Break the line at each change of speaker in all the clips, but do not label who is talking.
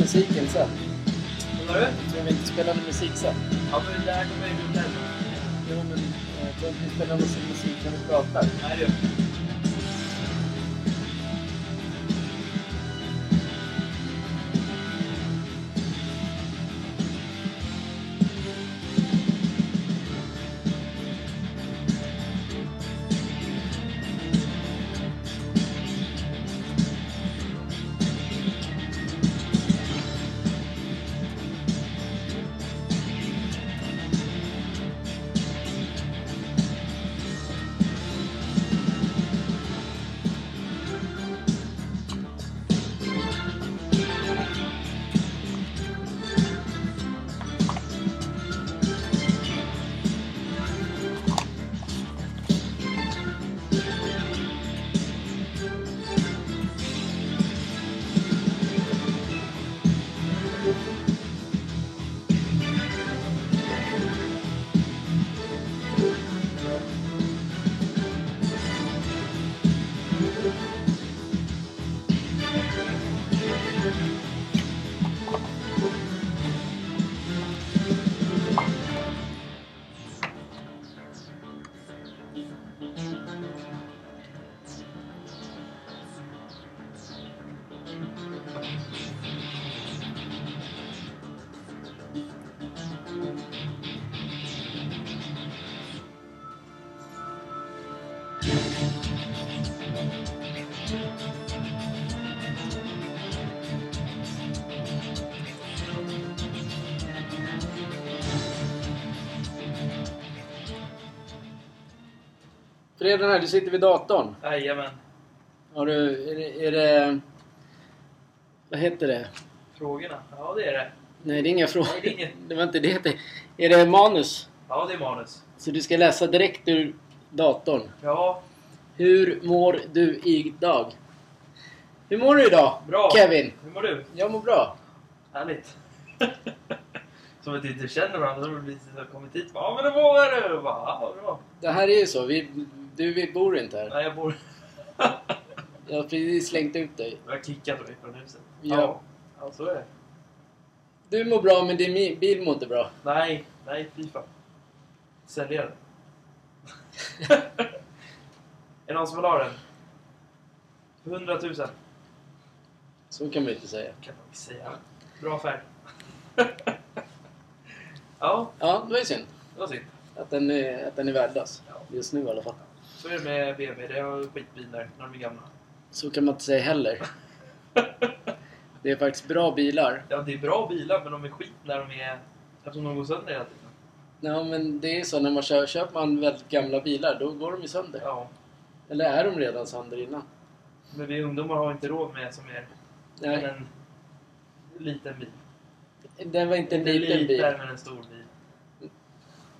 Musiken sen.
Vad du?
Tror vi inte spelade musik sen?
Ja, men kommer ju bli den.
Jo, men vi spelar musik när vi pratar.
Nej, det gör vi.
Fredag här, du sitter vid datorn.
Jajamän.
Har du... Är det... Är det vad heter det?
Frågorna? Ja, det är det.
Nej, det är inga frågor.
Nej, det är inget.
Det var inte det. det- Är det manus?
Ja, det är manus.
Så du ska läsa direkt ur datorn.
Ja,
Hur mår du idag? Hur mår du idag?
bra.
Kevin?
Hur mår du?
Jag mår bra.
Härligt. Som att vi inte känner varandra. Som att vi har kommit hit. Ja, men hur mår du? Bara, Ja, bra.
Det här är ju så. Vi, du bor inte här.
Nej, jag bor...
Jag har precis slängt ut dig.
Jag har kickat mig från huset.
Ja.
Ja, så är det.
Du mår bra, men din bil mår inte bra.
Nej, nej, fy fan. Sälja den. är det någon som vill ha den? 100 000 kan
Så kan man ju inte säga.
man väl säga. Bra affär. ja,
Ja, det var ju synd.
det var synd.
Att den är, att den är värdelös.
Ja.
Just nu i alla fall.
Så är det med BMW. Det är skitbilar när de är gamla.
Så kan man inte säga heller. Det är faktiskt bra bilar.
Ja, det är bra bilar men de är skit när de är... Eftersom de går sönder hela tiden.
Ja, men det är så när man kör, köper man väldigt gamla bilar, då går de ju sönder.
Ja.
Eller är de redan sönder innan?
Men vi ungdomar har inte råd med som är
Nej,
en liten bil.
det var inte en
Inte
liten bil.
liten men en stor bil.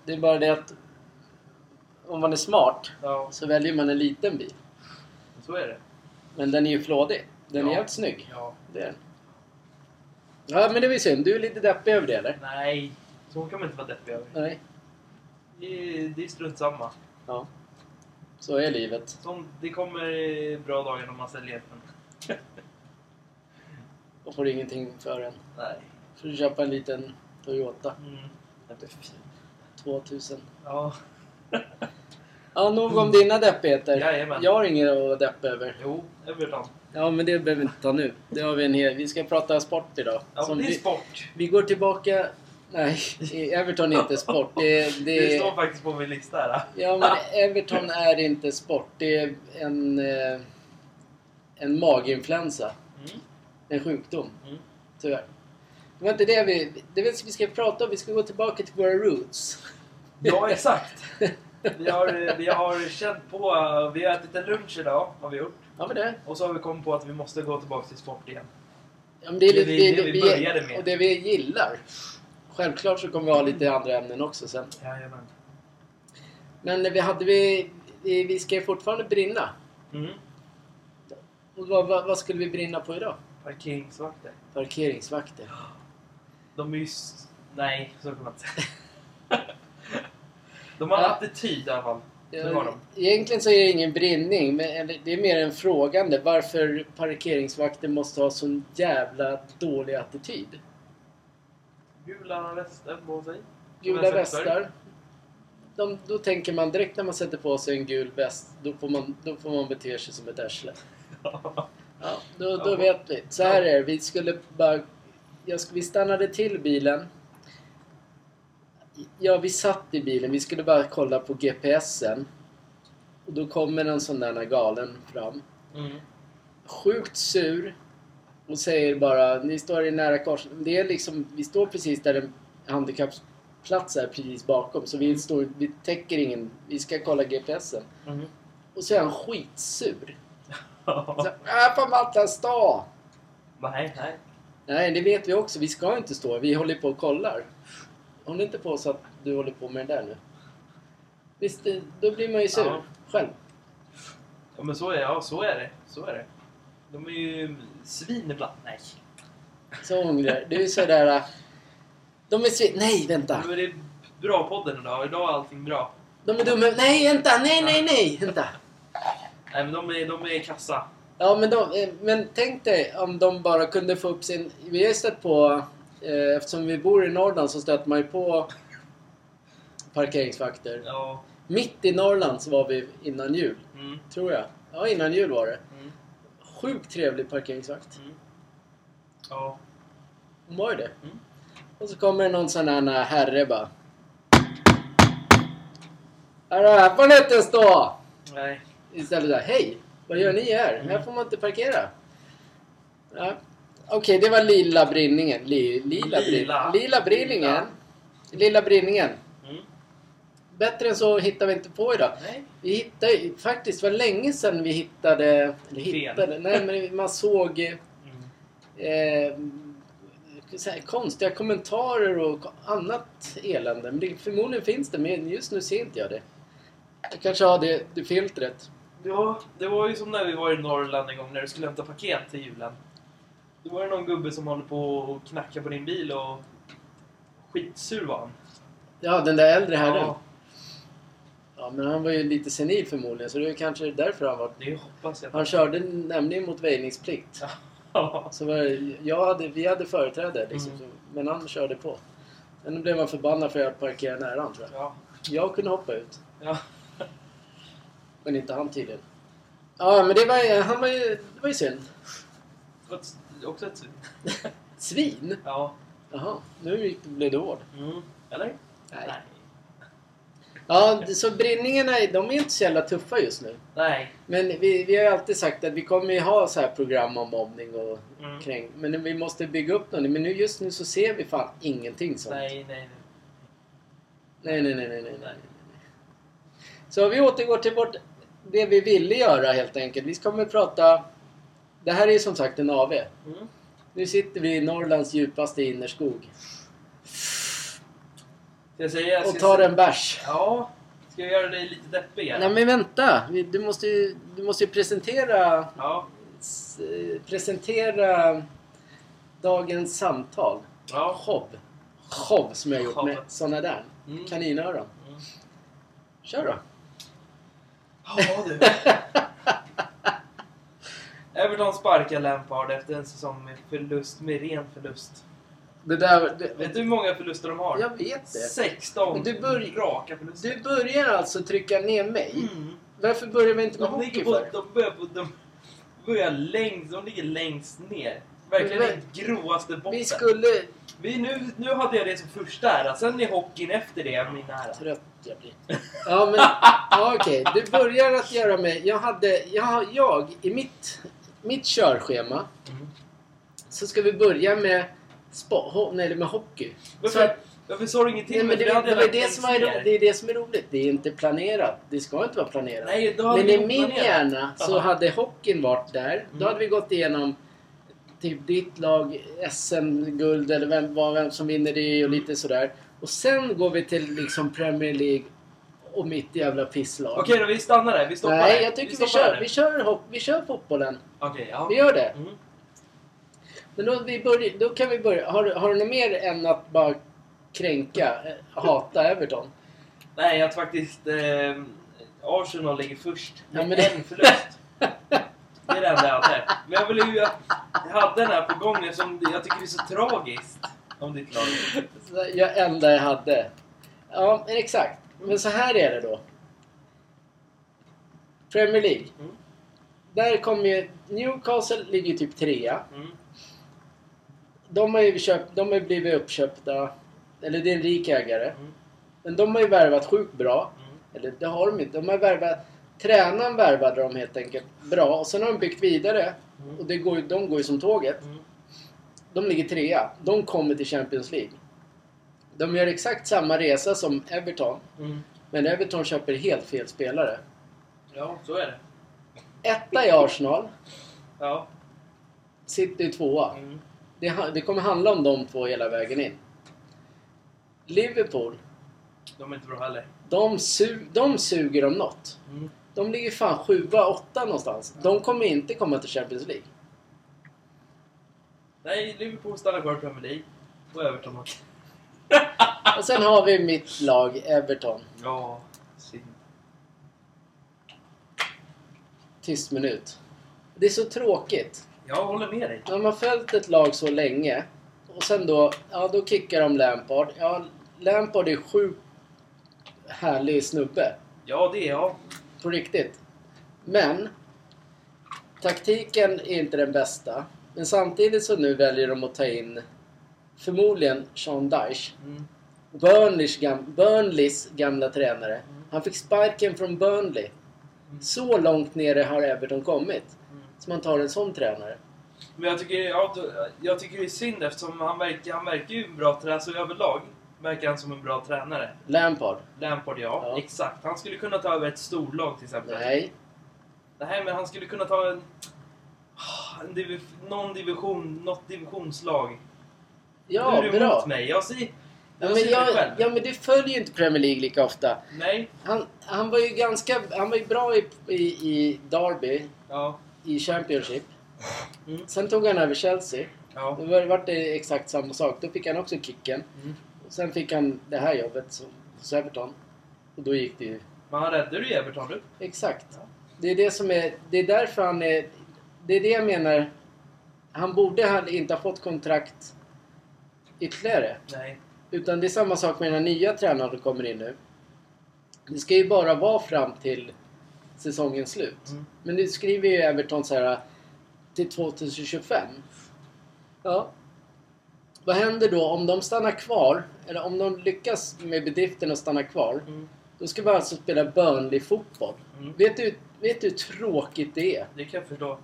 Det är bara det att om man är smart
Ja,
så väljer man en liten bil.
så är det.
Men den är ju flådig. Den är
Ja.
jävligt snygg.
Ja.
Det är den. Ja, men det var ju synd. Du är lite deppig över det, eller?
Nej, så kan man inte vara deppig över.
Nej.
Det är, det är strunt samma.
Ja. Så är livet.
Som, det kommer bra dagar när man säljer den.
Då får ingenting för den.
Nej.
får du köpa en liten Toyota.
Mm. Den blir fin.
2000.
Ja.
Ja, nog om dina deppigheter.
Jajamän.
Jag har inget att deppa över.
Jo, Everton.
Ja, men det behöver vi inte ta nu. Det har vi en hel... Vi ska prata sport idag.
Ja,
Som
det är
vi,
sport.
vi går tillbaka... Nej, Everton är inte sport. Det,
Det,
det,
står faktiskt på min lista här.
Ja, men Everton är inte sport. Det är en, eh, en maginfluensa.
Mm.
En sjukdom.
Mm.
Tyvärr. Det var inte det vi... Det vi ska prata om. Vi ska gå tillbaka till våra roots.
Ja, exakt. Vi har, vi har känt på... Vi har ätit en lunch idag, har vi gjort.
Ja, men det.
Och så har vi kommit på att vi måste gå tillbaka till sport igen.
Ja, men det är
Det
lite-
vi-
det,
det vi började med.
Och det vi gillar. Självklart så kommer vi ha lite andra ämnen också sen.
Jajamän.
Men vi hade vi... Vi ska ju fortfarande brinna.
Mm.
Och vad, vad, vad skulle vi brinna på idag?
Parkeringsvakter.
Parkeringsvakter.
De är ju... Nej, så kan man inte säga. De har
Ja.
attityd i alla fall.
Egentligen så är det ingen brinning, men det är mer en frågande varför parkeringsvakter måste ha sån jävla dålig attityd.
Gula västen på sig.
Gula västar. De, då tänker man direkt när man sätter på sig en gul väst, då får man, då får man bete sig som ett arsle. Ja, då, då
Ja.
vet vi. Så här är det. Vi skulle bara... Jag, vi stannade till bilen. Ja, vi satt i bilen. Vi skulle bara kolla på GPSen. Och då kommer en sån där galen fram.
Mm.
Sjukt sur. Och säger bara, ni står i nära kors. Det är liksom, vi står precis där en handikappsplats är precis bakom. Så vi, står, vi täcker ingen, vi ska kolla GPSen.
Mm.
Och så är han skitsur. Så, här får man inte stå!
nej, nej.
Nej, det vet vi också. Vi ska inte stå. Vi håller på och kollar. Håll inte på så att du håller på med det där nu. Visst, då blir man ju sur.
Ja.
Själv.
Ja, men så är, ja, så är det. Så är det. De är ju svin ibland. Nej.
Så hungrig. Det är ju sådär... äh, De är svin... Nej, vänta!
Men det är bra podden idag. Idag är allting bra.
De är dumma. Nej, vänta! Nej, nej, nej! Vänta!
Nej, men de är, de är kassa.
Ja, men, de, eh, men tänk dig om de bara kunde få upp sin... Vi har ju stött på... Eh, eftersom vi bor i Norrland så stöter man ju på parkeringsvakter.
Ja.
Mitt i Norrland så var vi innan jul.
Mm.
Tror jag. Ja, innan jul var det.
Mm.
Sjukt trevlig parkeringsvakt.
Mm. Ja.
Hon var ju det.
Mm.
Och så kommer någon sån här herre bara. Här får ni inte stå!
Nej.
Istället där, hej! Vad gör ni här?
Mm.
Här får man inte parkera. Ja. Okej, det var lilla brinningen. Li, lila,
Lila.
Brin, lila brinningen. Lilla brinningen.
Mm.
Bättre än så hittar vi inte på idag.
Nej.
Vi hittade faktiskt, var länge sedan vi hittade... Eller hittade? Nej, men man såg eh,
Mm.
så här, konstiga kommentarer och annat elände. Men det, förmodligen finns det, men just nu ser inte jag det. Jag kanske har det, det filtret.
Ja, det var ju som när vi var i Norrland en gång när du skulle hämta paket till julen. Då var det någon gubbe som håller på och knackar på din bil och skitsur var han.
Ja, den där äldre herren. Ja.
Ja,
men han var ju lite senil förmodligen, så det är kanske därför han var...
det hoppas jag.
Han körde nämligen mot väjningsplikt.
Ja.
Så var jag hade, vi hade företräde liksom,
Mm.
men han körde på. Sen blev han förbannad för att jag parkerade nära honom tror jag.
Ja.
Jag kunde hoppa ut,
Ja.
men inte han tydligen. Ja, men det var, han var ju, det var ju synd.
Ett- Också ett svin.
Svin?
Ja.
Jaha, nu blev det hård.
Mm. Eller?
Nej. Ja, det- så brinningarna, de är inte så jävla tuffa just nu.
Nej.
Men vi, vi har ju alltid sagt att vi kommer ju ha så här program om mobbning och
Mm.
kräng. Men vi måste bygga upp någonting. Men nu, just nu så ser vi fan ingenting sånt.
Nej, nej,
Nej,
nej.
nej, nej, nej, nej, nej. Så vi återgår till vårt, det vi ville göra helt enkelt. Vi kommer prata... Det här är som sagt en AV.
Mm.
Nu sitter vi i Norrlands djupaste innerskog.
Jag säga? Ska
Och
jag
tar
säga-
en bärs.
Ja. Ska jag göra dig lite deppig? eller?
Nej men vänta! Du måste ju, du måste ju presentera...
Ja.
s- Presentera dagens samtal.
Ja.
Show. Show som jag har gjort med såna där.
Mm.
Kaninöron.
Mm.
Kör då.
Ja du. Everton sparkar Lampard efter en säsong med förlust, med ren förlust.
Det där... Det,
Vet du hur många förluster de har?
jag vet det.
16
Men du börj-
raka förluster.
Du börjar alltså trycka ner mig.
Mm.
Varför börjar vi inte med
De,
hockey
på,
för?
de, börjar på, de börjar längst, de ligger längst ner. Verkligen den gråaste botten.
Vi skulle...
Vi, nu, nu hade jag det som första ära, sen är hockeyn efter det min ära.
Trött jag blir. Ja, men... Ja, okej. Du börjar att göra mig... Jag hade... Jag, jag i mitt, mitt körschema
Mm.
så ska vi börja med... Spo, ho, nej, med hockey. Så
Varför,
att,
varför sa du ingenting?
nej, men det, det, det,
längst
som är, det är det som är roligt. Det är inte planerat. Det ska inte vara planerat.
Nej, då
Men i min
planerat.
hjärna så
Jaha.
hade hockeyn varit där. Då
Mm.
hade vi gått igenom typ ditt lag, SM-guld eller vem, vad- vem som vinner det och lite sådär. Och sen går vi till liksom Premier League och mitt jävla pisslag.
Okej då, vi stannar där. Vi stoppar
Nej,
där.
jag tycker vi,
stoppar
kör,
där.
vi, kör, hopp, vi kör fotbollen.
Okej, ja.
Vi gör det.
Mm.
Men då, vi börjar, då kan vi börja. Har, du- har du något mer än att bara kränka, eh, hata Everton?
Nej, att faktiskt eh, Arsenal ligger först med
Ja, men det-
en förlust. Det är det enda jag hade. Men jag ville ju jag hade den här på gång eftersom jag tycker det är så tragiskt om ditt lag.
Jag enda jag hade. Ja, exakt. Men så här är det då. Premier League.
Mm.
Där kommer ju... Newcastle ligger typ trea.
Mm.
De har ju köpt, de har blivit uppköpta. Eller det är en rik ägare.
Mm.
Men de har ju värvat sjukt bra.
Mm.
Eller det har de inte. De har värvat... Tränaren värvade de helt enkelt bra. Och sen har de byggt vidare.
Mm.
Och det går, de går ju som tåget.
Mm.
De ligger trea. De kommer till Champions League. De gör exakt samma resa som Everton.
Mm.
Men Everton köper helt fel spelare.
Ja, så är det.
Etta i Arsenal.
Ja.
City tvåa.
Mm.
Det, det kommer handla om de två hela vägen in. Liverpool.
De är inte bra heller.
De, su- de suger om något.
Mm.
De ligger fan sjua, åtta någonstans. De kommer inte komma till Champions League.
Nej, Liverpool stannar kvar i Premier League. Och Everton också.
Och sen har vi mitt lag, Everton.
Ja, synd.
Tyst minut. Det är så tråkigt.
Jag håller med dig.
De har följt ett lag så länge. Och sen då, ja då kickar de Lampard. Ja, Lampard är sjukt härlig snubbe.
Ja, det är jag.
På riktigt. Men taktiken är inte den bästa. Men samtidigt så nu väljer de att ta in förmodligen Sean Dyche.
Mm.
Burnleys, gam- Burnleys gamla tränare. Han fick sparken från Burnley. Så långt nere har Everton kommit.
Mm.
Så man tar en sån tränare.
Men jag tycker, ja, jag tycker det är synd eftersom han verkar, han verkar ju en bra tränare. Så överlag verkar han som en bra tränare.
Lampard.
Lampard, ja.
Ja.
Exakt. Han skulle kunna ta över ett storlag till exempel.
Nej.
Nej, men han skulle kunna ta en... en div, någon division, något divisionslag.
Ja,
nu är du
bra.
emot mig. Jag säger...
Ja men, jag, ja men du följer ju inte Premier League lika ofta.
Nej.
Han, han var ju ganska... Han var ju bra i, i, i Derby,
Ja.
i Championship.
Mm.
Sen tog han över Chelsea.
Ja.
Då var, det exakt samma sak. Då fick han också kicken.
Mm.
Sen fick han det här jobbet hos Everton. Och då gick det ju...
Men han räddade ju Everton nu.
Exakt. Det är det som är... Det är därför han är... Det är det jag menar. Han borde inte ha fått kontrakt ytterligare.
Nej.
Utan det är samma sak med den nya tränaren som kommer in nu. Det ska ju bara vara fram till säsongens slut.
Mm.
Men nu skriver ju Everton så här till 2025. Ja. Vad händer då om de stannar kvar? Eller om de lyckas med bedriften att stanna kvar.
Mm.
Då ska vi alltså spela Burnley-fotboll.
Mm.
Vet, du, vet du hur tråkigt det är?
Det kan jag förstå.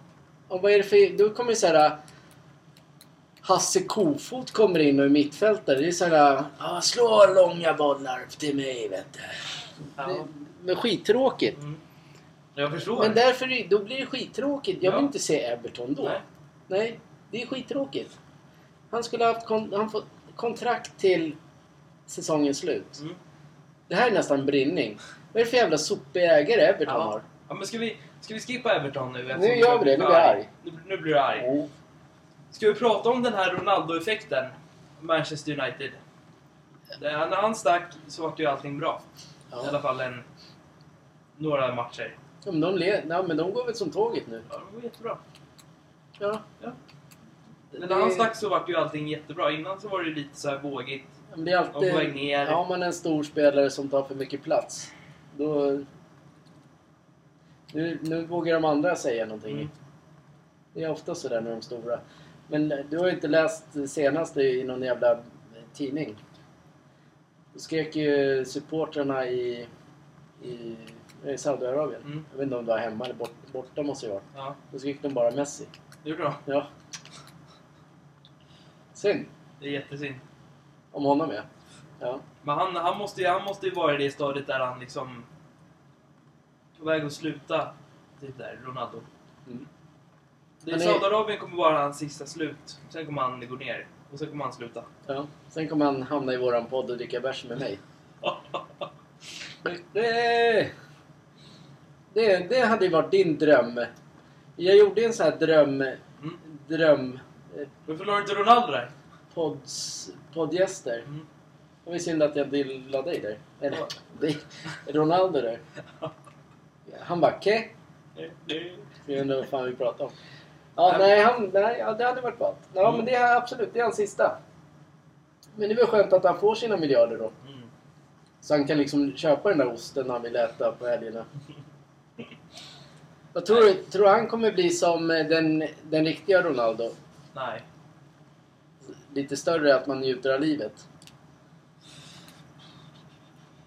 Och vad är det för... Då kommer så här... Hasse Kofot kommer in och är mittfältare. Det är så här... Ah, slå långa bollar till mig, vet du.
Ja.
Det, men skittråkigt.
Mm. Jag förstår.
Men därför, är- då blir det skittråkigt. Jag vill
Ja.
inte se Everton då.
Nej.
Nej, det är skittråkigt. Han skulle ha haft kon- han fått kontrakt till säsongens slut.
Mm.
Det här är nästan brinning. Vad är det för jävla sopig ägare Everton
Ja.
har?
Ja, men ska vi, ska vi skippa Everton nu?
Nu gör vi det, nu blir jag arg.
Nu, nu blir du arg. Ska vi prata om den här Ronaldo-effekten? Manchester United. Det, när han stack så var ju allting bra. I alla
Ja.
fall en, några matcher.
Ja, men de, le- ja, men de går väl som tåget nu.
Ja, det var jättebra.
Ja.
Ja. Men när han stack så vart ju allting jättebra. Innan så var det lite så här vågigt.
Men det är
Och
alltid...
ner.
Har man en stor spelare som tar för mycket plats, då... Nu, nu vågar de andra säga någonting.
Mm.
Det är ofta sådär när de stora. Men du har ju inte läst det senaste i någon jävla tidning. Då skrek ju supportrarna i, i, i Saudiarabien.
Mm.
Jag vet inte om det var hemma eller bort, borta måste det vara.
Ja,
Då skrek de bara Messi.
det gjorde de.
Ja. Synd.
Det är jättesynd.
Om honom ja. Ja.
Men han, han, måste ju, han måste ju vara i det stadiet där han liksom... På väg att sluta. Typ där, Ronaldo.
Mm.
Det,
är-
Saudiarabien kommer vara hans sista slut. Sen kommer han gå ner. Och sen kommer han sluta.
ja. Sen kommer han hamna i våran podd och dricka bärs med mig. Det, det, det hade ju varit din dröm. Jag gjorde en sån här dröm...
Mm.
Dröm... eh,
Varför la du inte Ronaldo där?
Pods, poddgäster.
Mm.
Det var synd att jag la dig där. Eller, dig. Ronaldo där. Han bara ke? Jag undrar vad fan vi pratar om. Ja,
Nej,
nej, han, nej ja, det hade varit ballt. Ja,
Mm.
men det är absolut, det är hans sista. Men det är väl skönt att han får sina miljarder då.
Mm.
Så han kan liksom köpa den där osten han vill äta på helgerna. Vad tror du? Tror han kommer bli som eh, den, den riktiga Ronaldo?
Nej.
Lite större, att man njuter av livet?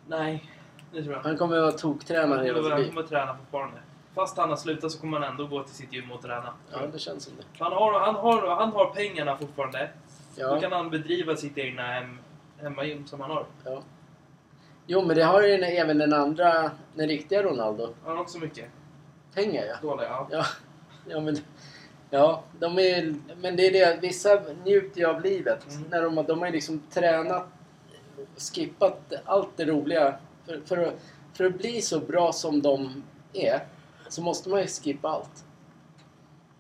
Nej, det tror jag
Han kommer vara toktränare
Han
hela sitt
han
liv.
kommer träna fortfarande. Fast han har slutat så kommer han ändå gå till sitt gym och träna.
Ja, det känns som det.
Han har, han, har, han har pengarna fortfarande. Då
Ja,
kan han bedriva sitt egna hem, hemmagym som han har.
ja. Jo, men det har ju den- även den andra, den riktiga Ronaldo.
Han har också mycket.
Pengar ja.
Stålar, ja.
Ja, ja men... Ja, de är, men det är det, vissa njuter ju av livet.
Mm.
När de, de har ju liksom tränat, skippat allt det roliga. För, för, för att bli så bra som de är, så måste man ju skippa allt.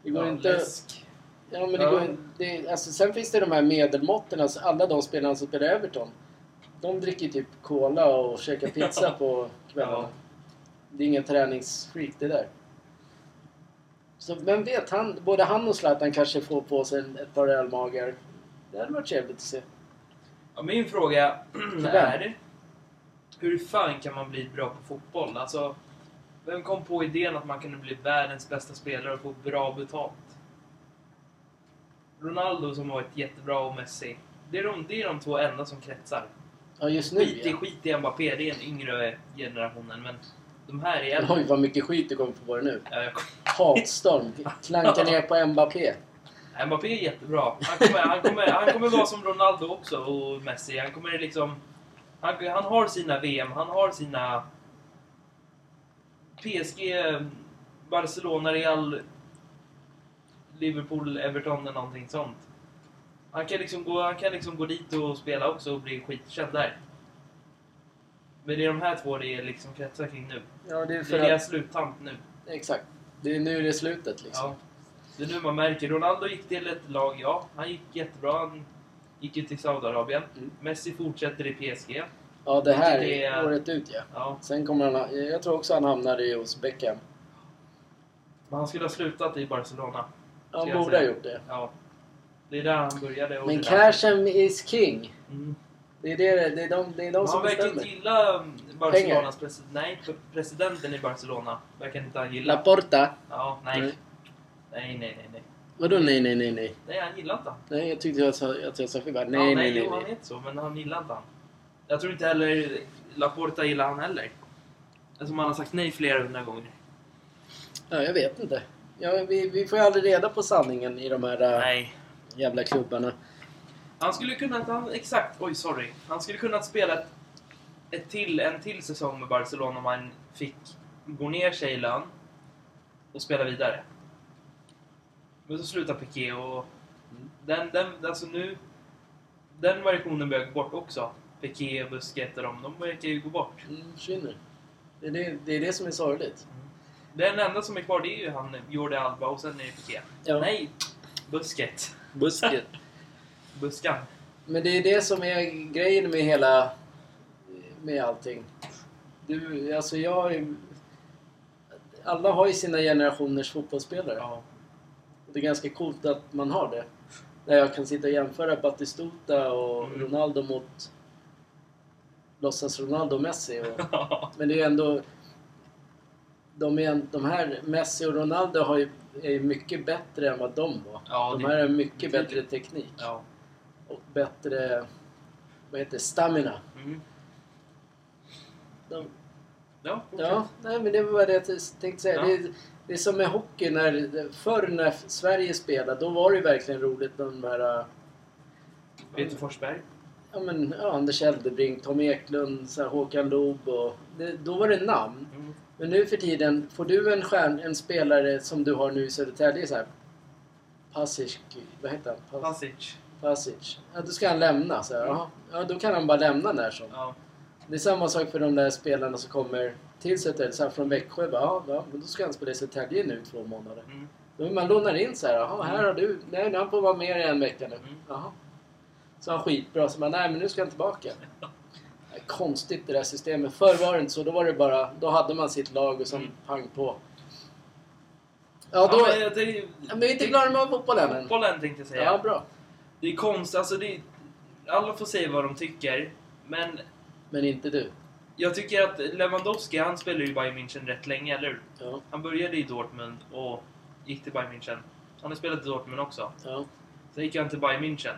Det går
ja
inte...
Läsk.
Ja, men det
Ja.
går, det, alltså, sen finns det de här medelmåtten, alltså alla de spelarna som spelar Everton. De dricker typ cola och käkar pizza på kvällarna.
Ja.
Det är ingen träningsfreak det där. Så vem vet, han, både han och Zlatan kanske får på sig ett par ölmagar. Det hade varit trevligt att se.
Ja, min fråga är... Hur fan kan man bli bra på fotboll? Alltså, vem kom på idén att man kunde bli världens bästa spelare och få bra betalt? Ronaldo som varit jättebra och Messi. Det är de, det är de två enda som kretsar.
Ja, just nu
Skit i,
ja.
skit i Mbappé, det är den yngre generationen. Men de här är äldre.
Oj, vad mycket skit det kommer få på det nu.
Ja, jag-
Hatstorm. Klanka ner på Mbappé.
Mbappé är jättebra. Han kommer, han, kommer, han kommer vara som Ronaldo också och Messi. Han kommer liksom... Han, han har sina VM, han har sina... PSG, Barcelona, Real, Liverpool, Everton eller någonting sånt. Han kan liksom gå, han kan liksom gå dit och spela också och bli skitkänd där. Men det är de här två det är liksom kretsar kring nu.
Ja, det är
Det
för
är
att...
deras sluttamp nu.
Exakt. Det är nu det är slutet liksom.
Ja. Det är nu man märker. Ronaldo gick till ett lag, ja. Han gick jättebra. Han gick ju till Saudiarabien.
Mm.
Messi fortsätter i PSG.
Ja, det här
det
är året ut ja.
Ja.
Sen kommer han... Jag tror också han hamnar i hos Beckham.
Men han skulle ha slutat i Barcelona.
Han borde ha gjort det.
Ja. Det är där han började.
Men cashen is king.
Mm.
Det är, det, det är de, det är de som
han verkar inte
bestämmer.
gilla um, Barcelonas president. Nej, presidenten i Barcelona verkar inte han gilla.
Laporta.
Ja, nej.
Nej.
Nej, nej, nej, nej.
Vadå nej, nej, nej, nej?
Nej, han gillar inte.
Nej, jag tyckte jag sa, att jag sa fel. Nej,
ja,
nej, nej,
jo, han
nej.
är inte så, men han gillar inte han. Jag tror inte heller Laporta gillar han heller. Eftersom han har sagt nej flera hundra gånger.
Ja, jag vet inte. Ja, vi, vi får ju aldrig reda på sanningen i de här äh,
Nej.
jävla klubbarna.
Han skulle kunna, han, exakt, oj sorry. Han skulle kunna spela ett, ett till, en till säsong med Barcelona om han fick gå ner sig i lön och spela vidare. Men så slutar Piqué och den, den, alltså nu, den variationen börjar gå bort också. Piqué, Busquets och de, de verkar ju gå bort.
Mm, försvinner. Det är det, det är det som är sorgligt.
Den enda som är kvar det är ju han Jordi Alba och sen är det Piqué.
Ja.
Nej, Busquets.
Busket.
Buskan.
Men det är det som är grejen med hela... Med allting. Du, alltså jag ju... Alla har ju sina generationers fotbollsspelare.
Ja.
Och det är ganska coolt att man har det. Där jag kan sitta och jämföra Batistuta och
Mm.
Ronaldo mot låtsas Ronaldo och Messi. Och, men det är ändå... De, är, de här, Messi och Ronaldo har ju, är ju mycket bättre än vad de var.
Ja,
de här har mycket bättre teknik.
ja.
Och bättre... Vad heter det? Stamina.
Mm.
De,
Ja, fortsätt.
Ja, nej men det var det jag tänkte säga.
Ja.
Det, är, det är som med hockey. När, förr när Sverige spelade, då var det ju verkligen roligt. De här...
Peter Forsberg.
Ja, men, ja, Anders Eldebrink, Tom Eklund, så här, Håkan Loob och... Det, då var det namn.
Mm.
Men nu för tiden, får du en, stjärn, en spelare som du har nu i Södertälje så här... Pasic, vad heter han? Pas,
Pasic.
Pasic. Ja, då ska han lämna. Så här, jaha. ja, då kan han bara lämna när som.
Ja.
Det är samma sak för de där spelarna som kommer till Södertälje, från Växjö. Bara, ja, ja, men då ska han spela i Södertälje nu två månader.
Mm.
Man lånar in så här, jaha, här har du, nej, han får vara med i en vecka nu.
Mm.
Jaha. Så han skitbra, så man, nej men nu ska han tillbaka. Konstigt det där systemet. Förr var det inte så, då var det bara, då hade man sitt lag och som
Mm.
pang på. Ja, då,
men jag- det,
ja, men vi är inte klara med fotbollen än.
Fotbollen tänkte jag säga.
Ja, bra.
Det är konstigt, alltså det Alla får säga vad de tycker, men
Men inte du.
jag tycker att Lewandowski, han spelade ju i Bayern München rätt länge, eller hur?
Ja,
Han började i Dortmund och gick till Bayern München. Han har spelat i Dortmund också.
ja.
Sen gick han till Bayern München.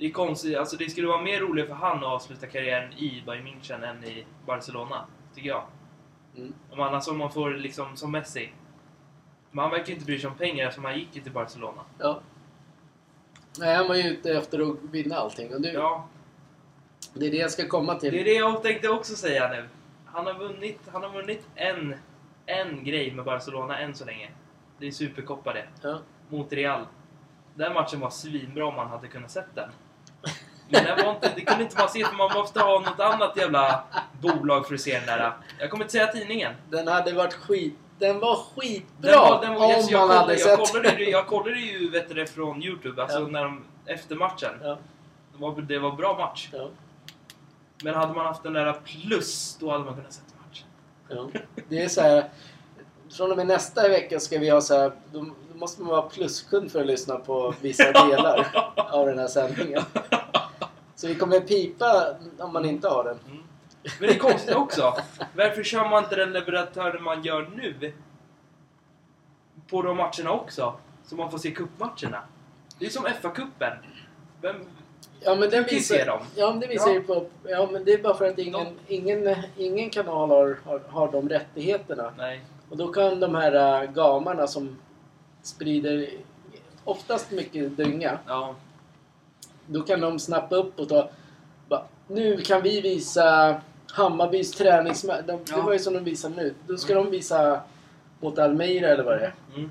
Det är konstigt, alltså det skulle vara mer roligt för han att avsluta karriären i Bayern München än i Barcelona, tycker jag.
Mm.
Om annars om man får liksom som Messi. Men han verkar inte bry sig om pengar eftersom han gick ju till Barcelona.
ja. Nej, han var ju ute efter att vinna allting. Och du,
Ja,
Det är det jag ska komma till.
det är det jag tänkte också säga nu. Han har vunnit, han har vunnit en, en grej med Barcelona än så länge. Det är Supercopa det.
Ja.
Mot Real. Den matchen var svinbra om man hade kunnat sett den. Men den var inte, det kunde inte man se för man måste ha något annat jävla bolag för att se den där. Jag kommer inte säga tidningen.
Den hade varit skit... Den var skitbra!
Den var, den var,
om
alltså, jag,
man
kollade,
hade
jag,
sett
kollade, jag kollade ju vet du, det från Youtube, alltså
Ja.
när de, efter matchen.
Ja,
Det var, det var bra match.
ja,
Men hade man haft den där plus, då hade man kunnat sett matchen.
ja. Det är så här... Från och med nästa vecka ska vi ha så här... Då måste man vara pluskund för att lyssna på vissa delar av den här sändningen. Så vi kommer pipa om man inte har den.
Mm. Men det är konstigt också. Varför kör man inte den leverantören man gör nu på de matcherna också? Så man får se cupmatcherna. Det är som FA-cupen. Vem...
Ja men den visar,
se dem.
Ja men det visar
Ja.
ju på... Ja men det är bara för att ingen, ingen, ingen kanal har, har, har de rättigheterna.
Nej.
Och då kan de här äh, gamarna som sprider oftast mycket dynga.
Ja.
Då kan de snappa upp och ta... Bara, nu kan vi visa Hammarbys träningsmatch. De, Det
Ja.
var ju som de visar nu. Då ska de visa mot Almeida eller vad det är.
Mm.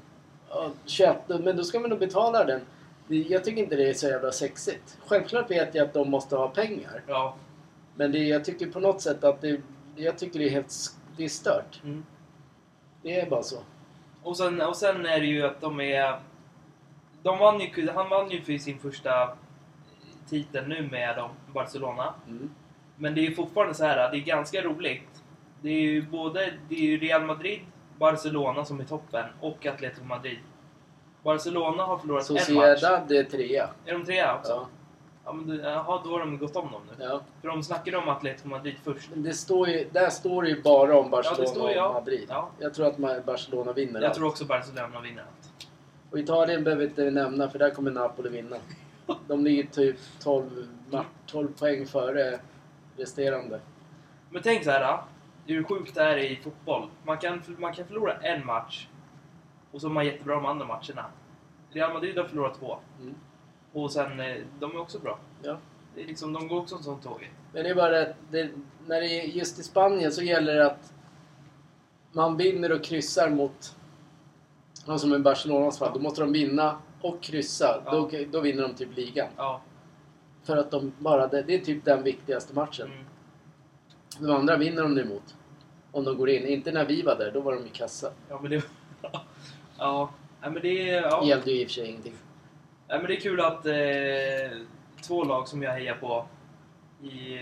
Ja, 21, men då ska man nog betala den. Det- Jag tycker inte det är så jävla sexigt. Självklart vet jag att de måste ha pengar.
Ja.
Men det, jag tycker på något sätt att det... Jag tycker det är helt... Det är stört.
Mm.
Det är bara så.
Och, sen, och sen är det ju att de är... De vann ju, han vann ju för sin första titel nu med dem, Barcelona.
Mm.
Men det är fortfarande så här, det är ganska roligt. Det är ju både det är Real Madrid, Barcelona som är toppen och Atletico Madrid. Barcelona har förlorat en match.
Sociedad är trea.
Är de trea också?
Ja.
Ja, men det, jaha, då har de gått om dem nu.
ja.
För de snackade om Atletico Madrid först.
Men det står ju, där står det ju bara om Barcelona
Ja, det står ju, ja.
och Madrid.
Ja.
Jag tror att Barcelona vinner
Jag
allt.
tror också Barcelona vinner allt.
Och Italien behöver vi inte nämna för där kommer Napoli vinna. De ligger typ 12, ma- 12 poäng före resterande.
Men tänk så här, hur sjukt det är i fotboll. Man kan, man kan förlora en match och så är man jättebra de andra matcherna. Real Madrid har förlorat två.
Mm.
Och sen, eh, de är också bra.
Ja.
Det är liksom, de går också en sån tåg.
Men det är bara att det, när det är just i Spanien så gäller det att man vinner och kryssar mot... Ja, som i Barcelonas fall. Då måste de vinna och kryssa.
Ja.
Då, då vinner de typ ligan.
Ja.
För att de bara... Det, det är typ den viktigaste matchen.
Mm.
De andra vinner de emot. Om de går in. Inte när vi var där, då var de i kassa.
Ja, men det... ja. Nej, men det. Ja.
Gällde ju i och för sig ingenting.
Nej, men det är kul att eh, två lag som jag hejar på i...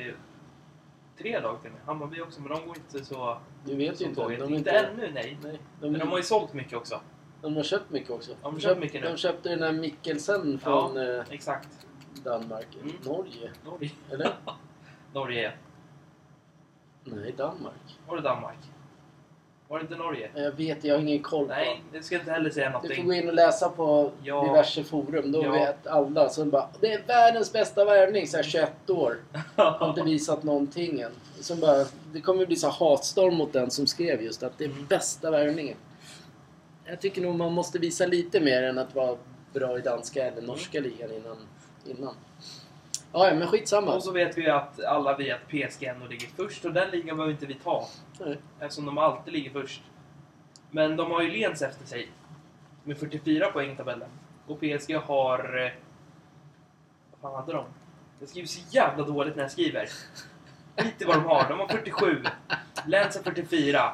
Tre lag till och med. Hammarby också, men de går inte så...
Du vet ju inte.
tåget.
De
inte
inte...
ännu, nej.
Nej, de,
Men de har ju sålt mycket också.
De har köpt mycket också.
De
De,
köpt
köpt,
mycket
de köpte den här Mikkelsen från eh,
Exakt.
Danmark.
Mm.
Norge?
Norge.
Eller?
Norge.
Nej, Danmark.
Var det Danmark? Var det inte Norge?
Jag vet, jag har ingen koll på.
Nej, jag ska inte heller säga
Du får
någonting.
gå in och läsa på
Ja.
diverse forum. Då
Ja.
vet alla. Så bara, det är världens bästa värvning, så här 21 år. Har inte visat någonting än. Så bara, det kommer bli så hatstorm mot den som skrev just att det är
Mm.
bästa värvningen. Jag tycker nog man måste visa lite mer än att vara bra i danska eller norska ligan innan. innan. Ja, ja, men skitsamma.
Och så vet vi att alla vi att PSG ändå ligger först och den ligan behöver inte vi ta.
Nej.
Eftersom de alltid ligger först. Men de har ju Lens efter sig. Med 44 poäng i tabellen. Och PSG har... eh, Vad fan hade de? Jag skriver så jävla dåligt när jag skriver. I vad de har. De har 47. Lens har 44.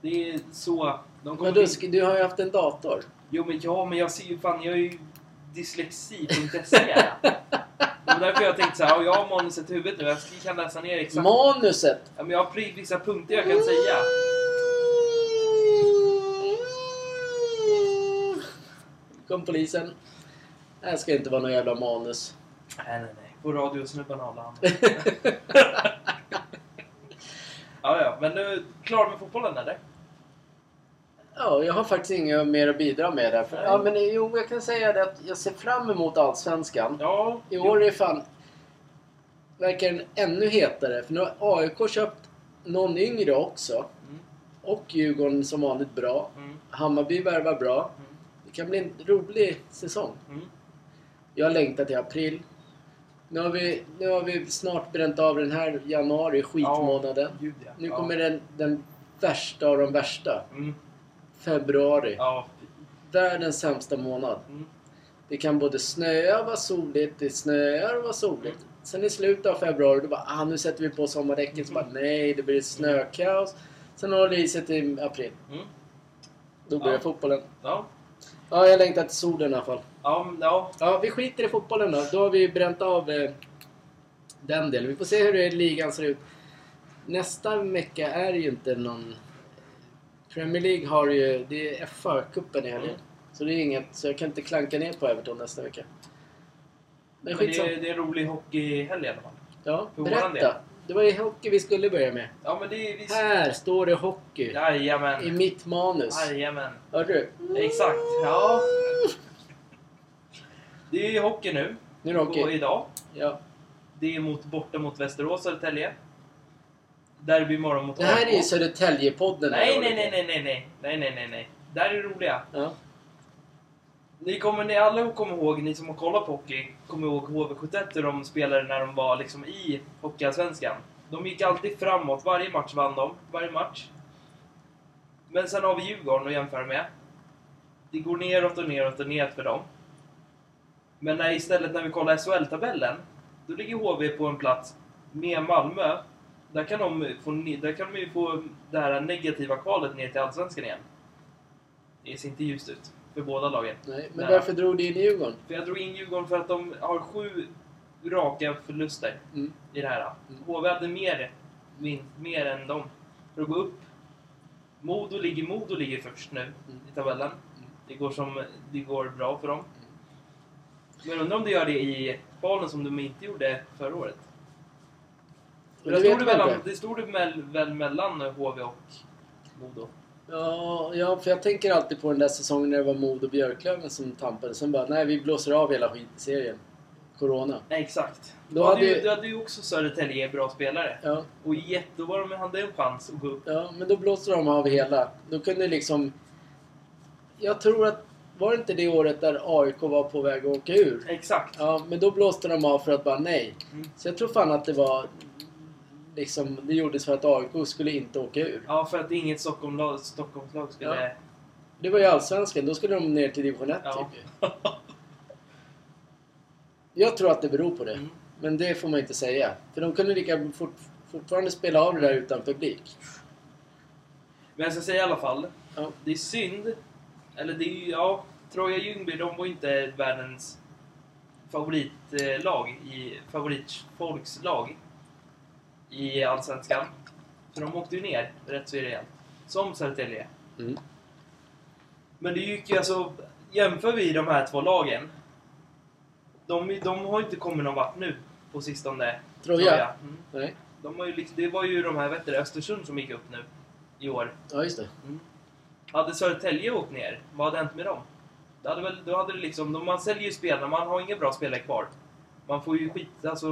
Det är så... De
Men du, du har ju haft en dator.
Jo men ja, men jag ser ju fan, jag är ju dyslexi.se är jag. Det var därför jag tänkte så här, ja, jag har manuset i huvudet nu, jag kan läsa ner exakt.
Manuset!
Ja, men jag har vissa punkter jag kan säga.
Kom polisen. Det här ska inte vara någon jävla manus.
Nej, nej, nej. På radiosnubbarna håller han. Ja, ja, men nu klar med fotbollen eller?
Ja, jag har faktiskt inget mer att bidra med där. För, ja, men jo, jag kan säga det att jag ser fram emot Allsvenskan.
Ja.
I år är det fan... Verkar den ännu hetare. För nu har AIK köpt någon yngre också.
Mm,
Och Djurgården som vanligt bra.
mm,
Hammarby värvar bra.
mm,
Det kan bli en rolig säsong.
mm.
Jag längtar till april. Nu har vi, nu har vi snart bränt av den här januari, skitmånaden.
Ja, gud, ja.
Nu kommer den, den värsta av de värsta.
Mm,
Februari.
ja.
Världens sämsta månad.
Mm,
Det kan både snöa och vara soligt, det snöar och vara soligt. Sen i slutet av februari, då bara ah, nu sätter vi på sommardäcken. Så bara nej, det blir snökaos. Sen håller det i sig till april.
mm.
Då börjar
Ja.
fotbollen.
Ja.
Ja, jag längtar till solen i alla fall.
Ja, ja.
Ja, vi skiter i fotbollen då. Då har vi bränt av eh, den delen. Vi får se hur det ligan ser ut. Nästa vecka är ju inte någon... Premier League har ju... Det är FA-cupen i helgen.
Mm.
Så det är inget... Så jag kan inte klanka ner på Everton nästa vecka. Men
Men det, är, det är rolig hockeyhelg i alla fall.
Ja,
för
berätta. Det var ju hockey vi skulle börja med.
Ja, men det är... Vi...
Här står det hockey. I
Jajamän.
mitt manus.
Jajamän.
Hör du?
Exakt. Ja. Det är ju hockey nu.
Nu är det hockey.
Och idag.
Ja.
Det är mot, borta mot Västerås, Södertälje. Derby imorgon mot
Det här är ju. Södertälje-podden.
Nej, nej, nej, nej, nej, nej, nej, nej, nej, nej. Där är det roliga.
Ja.
Ni kommer ni alla kommer ihåg, ni som har kollat på hockey, kommer ihåg HV71 hur de spelade när de var liksom i Hockeyallsvenskan. De gick alltid framåt, varje match vann de, varje match. Men sen har vi Djurgården att jämföra med. Det går neråt och neråt och neråt för dem. Men när, istället när vi kollar SHL-tabellen, då ligger HV på en plats med Malmö. Där kan de få, där kan de ju få det här negativa kvalet ner till Allsvenskan igen. Det ser inte ljust ut för båda lagen.
Nej, men
Nej.
varför drog du in Djurgården?
För jag drog in Djurgården för att de har sju raka förluster
Mm.
i det här.
Mm.
HV hade mer, mer än dem för att gå upp. Modo ligger, Modo ligger först nu
Mm.
i tabellen.
Mm.
Det går, som, det går bra för dem. Men undrar om det gör det i kvalen som de inte gjorde förra året. För
Det
stod mellan, det stod väl, väl mellan HV och Modo.
Ja, ja, för jag tänker alltid på den där säsongen när det var Modo och Björklöven som tampade. Sen bara, nej vi blåser av hela skitserien. Corona.
Nej, exakt.
Då
Då hade, ju, då hade ju också Södertälje bra spelare.
Ja,
Och jätte, då var de, hade en chans att gå upp.
ja, men då blåste de av hela. Då kunde liksom... Jag tror att... Var det inte det året där AIK var på väg att åka ur?
Exakt.
Ja, men då blåste de av för att bara nej.
Mm.
Så jag tror fan att det var... Liksom, det gjordes för att AIK skulle inte åka ur.
Ja, för att inget Stockholmslag, Stockholmslag skulle...
Det var ju Allsvenskan, då skulle de ner till division 1
Ja.
typ. Jag tror att det beror på det.
Mm.
Men det får man inte säga. För de kunde lika fort, fortfarande spela av det där utan publik.
Men jag ska säga i alla fall.
Ja.
Det är synd. Eller det är ju, ja. Troja Ljungby, de var inte världens favoritlag i favoritfolkslag i Allsvenskan. Så de åkte ju ner rätt så rejält. Som Södertälje.
Mm.
Men det gick ju alltså... Jämför vi de här två lagen. De, de har inte kommit någon vart nu på sistone.
Troja?
Mm.
Nej.
De har ju liksom, det var ju de här, vet du, Östersund som gick upp nu. I år.
Ja, just det.
Hade Södertälje åkt ner, vad hade hänt med dem? Det hade väl, då hade det liksom, man säljer ju spelarna, man har inga bra spelare kvar. Man får ju skit, alltså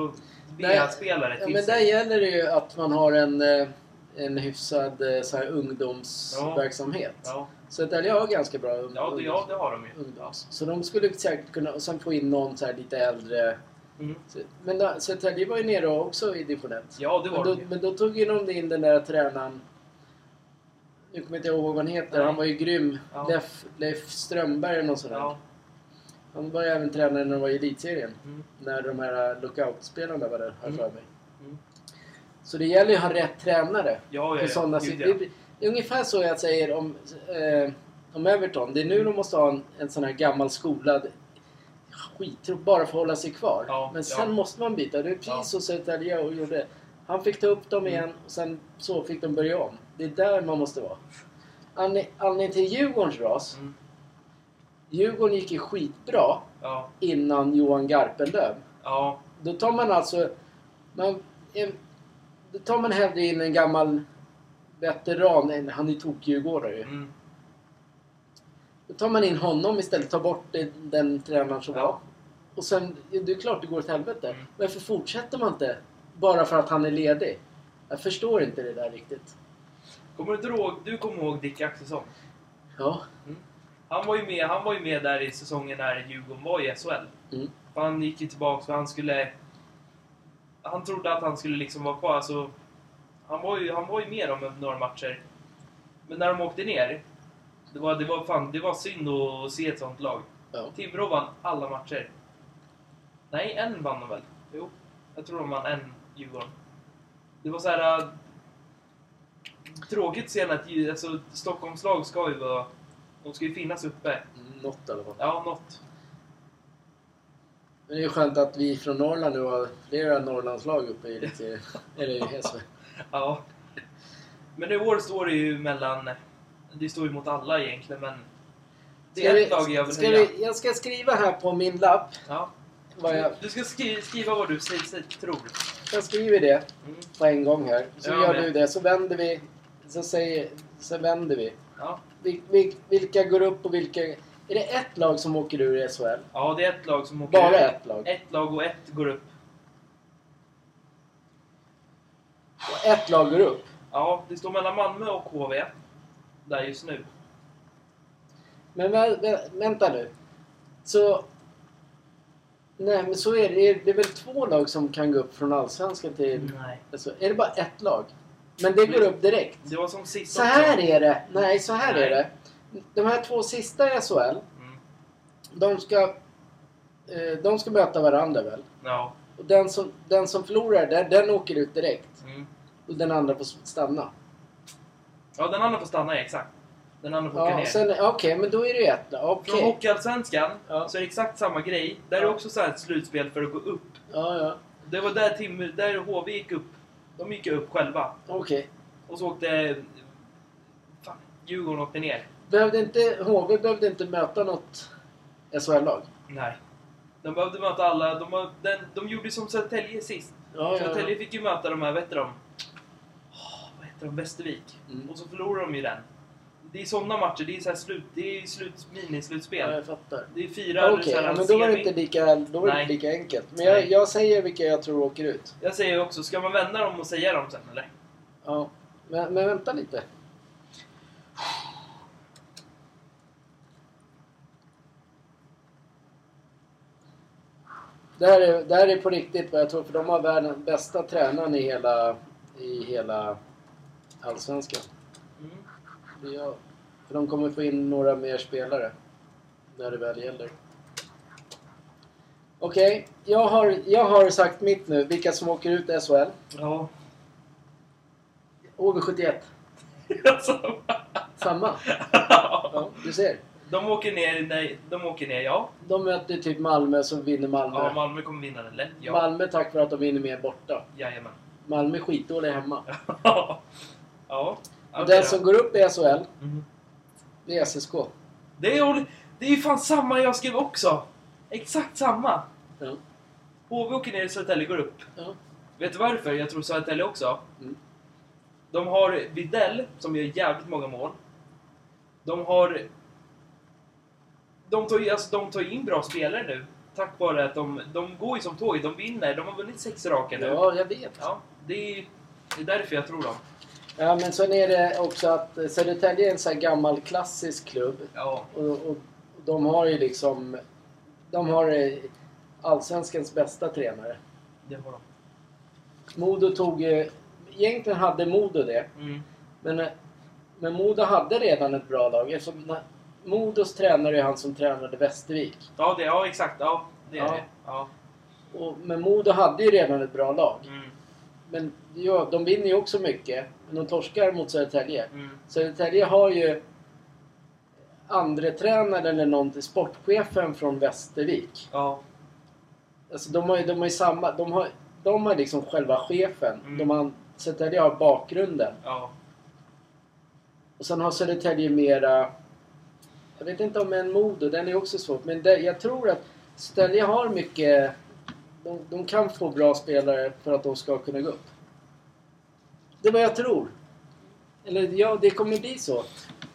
Nej,
B-spelare
Ja,
till
men där gäller det ju att man har en, eh, en hyfsad eh, så här, ungdomsverksamhet.
Ja,
Södertälje har ganska bra ung-
ja, det, ja, det har de ju.
ungdoms. Så de skulle säkert kunna, och sen få in någon så här lite äldre.
Mm.
Så- Men då- Södertälje var ju nere också i division 1.
Ja, det
Men
var
då,
de ju.
men då tog ju de in den där tränaren. Nu kommer jag inte ihåg vad han heter.
Nej.
Han var ju grym.
Ja.
Leif, Leif Strömberg eller något sånt där.
Ja.
Han var ju även tränare när de var i elitserien.
Mm.
När de här lookout-spelarna var där, har jag
Mm.
för mig.
Mm.
Så det gäller ju att ha rätt tränare.
Ja, ja, ja.
sådana
Gud,
det,
ja.
är ungefär så jag säger om, eh, om Everton. Det är nu de måste ha en, en sån här gammal skolad skittrupp bara för att hålla sig kvar.
Ja,
Men
ja.
sen måste man byta. Det är precis
Ja.
så Södertälje och gjorde. Han fick ta upp dem
Mm.
igen och sen så fick de börja om. Det är där man måste vara. Anledningen till Djurgårdens ras.
Mm.
Djurgården gick ju skitbra
Ja,
innan Johan Garpenlöv.
ja,
Då tar man alltså... Man, då tar man hellre in en gammal veteran. Han är tokdjurgårdare ju.
mm.
Då tar man in honom istället. Tar bort det, den tränaren som
Ja.
var. Och sen, det är klart det går åt helvete.
Mm.
Varför fortsätter man inte? Bara för att han är ledig? Jag förstår inte det där riktigt.
Kommer du inte ihåg, du kommer ihåg Dick Axelsson?
Ja.
Han var ju med, han var ju med där i säsongen när Djurgården var i SHL.
Mm.
Han gick ju tillbaka för han skulle... Han trodde att han skulle liksom vara kvar. Alltså, han, var ju, han var ju med dem några matcher. Men när de åkte ner, det var, det var, fan, det var synd att se ett sånt lag.
ja.
Timrå vann alla matcher. Nej, en vann de väl? Jo, jag tror de vann en, Djurgården. Det var så här... äh, Tråkigt att se att alltså, Stockholms lag ska ju vara... De ska ju finnas uppe.
Något i alla fall.
Ja, något.
Men det är skönt att vi från Norrland nu har flera Norrlandslag uppe i elitserien. Eller i SHL.
Ja. Men i år står det ju mellan... Det står ju mot alla egentligen, men... Det
Ska
är
vi-
ett lag jag vill
ska vi, Jag ska skriva här på min lapp.
Ja.
Jag,
Du ska skri skriva vad du säger, säger, tror.
jag skriver det
Mm.
på en gång här. Så
Jag
gör
med.
du det. Så vänder vi. Så, säger, så vänder vi.
Ja.
Vil, vil, vilka går upp och vilka... Är det ett lag som åker ur i SHL?
ja, det är ett lag som åker
Bara
ut.
ett lag?
Ett lag och ett går upp.
Och ett lag går upp?
Ja, det står mellan Malmö och HV. Där just nu.
Men vä, vänta nu. Så... Nej, men så är det. Det är väl två lag som kan gå upp från Allsvenskan till...
Nej.
Alltså, är det bara ett lag? Men det går upp direkt?
Det var som sist
Så här
också.
är det. Nej, så här
Nej.
är det. De här två sista i SHL,
Mm.
de ska... Eh, de ska möta varandra väl?
Ja.
Och den som, den som förlorar, den, den åker ut direkt.
Mm.
Och den andra får stanna.
Ja, den andra får stanna, ja, exakt. Den andra får åka
Ja,
ner.
sen, okej, men då är det ju ett. Okej.
Från Hockeyallsvenskan
Ja.
så är det exakt samma grej. Där är
Ja.
också så här ett slutspel för att gå upp.
Ja, ja.
Det var där, Tim, där HV gick upp. De gick upp själva.
Okej.
Och så åkte... Fan, Djurgården åkte ner.
Behövde inte, HV behövde inte möta något SHL-lag?
Nej. De behövde möta alla. De, var- den, de gjorde som Södertälje sist.
Ja, ja,
Södertälje
ja.
fick ju möta de här, vet du de? Åh, vad heter de? Västervik.
Mm.
Och så förlorade de ju den. Det är sådana matcher. Det är så här slut, det är slut, minislutspel.
ja, jag fattar.
Det är fyra så här
ja, men då var det inte lika, då var det inte lika enkelt. Men jag, jag säger vilka jag tror åker ut.
Jag säger också, ska man vända dem och säga dem sen eller?
Ja. Men, men vänta lite. Det här, är, det här är på riktigt vad jag tror, för de har världens bästa tränaren i hela, i hela Allsvenskan. Jag. För de kommer få in några mer spelare. När det väl gäller. Okej, jag, har, jag har sagt mitt nu. Vilka som åker ut i SHL.
Ja.
HV71.
Alltså.
Samma. Ja, du ser.
de åker ner, nej, de åker ner, ja.
De möter typ Malmö som vinner Malmö.
Ja, Malmö kommer vinna den lätt, ja.
Malmö tack vare att de vinner mer borta.
Jajamän.
Malmö är skitdåliga hemma.
ja. Okej
den som går upp i SHL,
Mhm.
det är SSK.
Det är, det är ju fan samma jag skrev också! Exakt samma!
Ja.
HV åker ner, Södertälje går upp.
Ja.
Vet du varför jag tror Södertälje också?
Mm.
De har Videll som gör jävligt många mål. De har... De tar alltså, de tar in bra spelare nu. Tack vare att de, de går ju som tåget. De vinner. De har vunnit sex raka nu.
ja, jag vet.
Ja, det är, det är därför jag tror dem.
Ja, men sen är det också att eh, Södertälje är en sån här gammal klassisk klubb.
Ja.
Och, och de har ju liksom... De har eh, Allsvenskans bästa tränare.
Det har de.
Modo tog. Egentligen hade Modo det.
Mm.
Men, eh, men Modo hade redan ett bra lag. Eftersom Modos tränare är han som tränade Västervik.
Ja, det, ja, exakt. Ja, det är
Ja.
det. Ja.
Och, men Modo hade ju redan ett bra lag.
Mm.
Men ja, de vinner ju också mycket. Men de torskar mot Södertälje.
Mm.
Södertälje har ju andre tränaren eller någon, sportchefen från Västervik.
Ja.
Alltså de har ju, de har ju samma... De har, de har liksom själva chefen.
Mm.
De har, Södertälje har bakgrunden.
Ja.
Och sen har Södertälje mera... Jag vet inte om en Modo, den är också svårt. Men det, jag tror att Södertälje har mycket... De, de kan få bra spelare för att de ska kunna gå upp. Det är vad jag tror. Eller ja, det kommer bli så.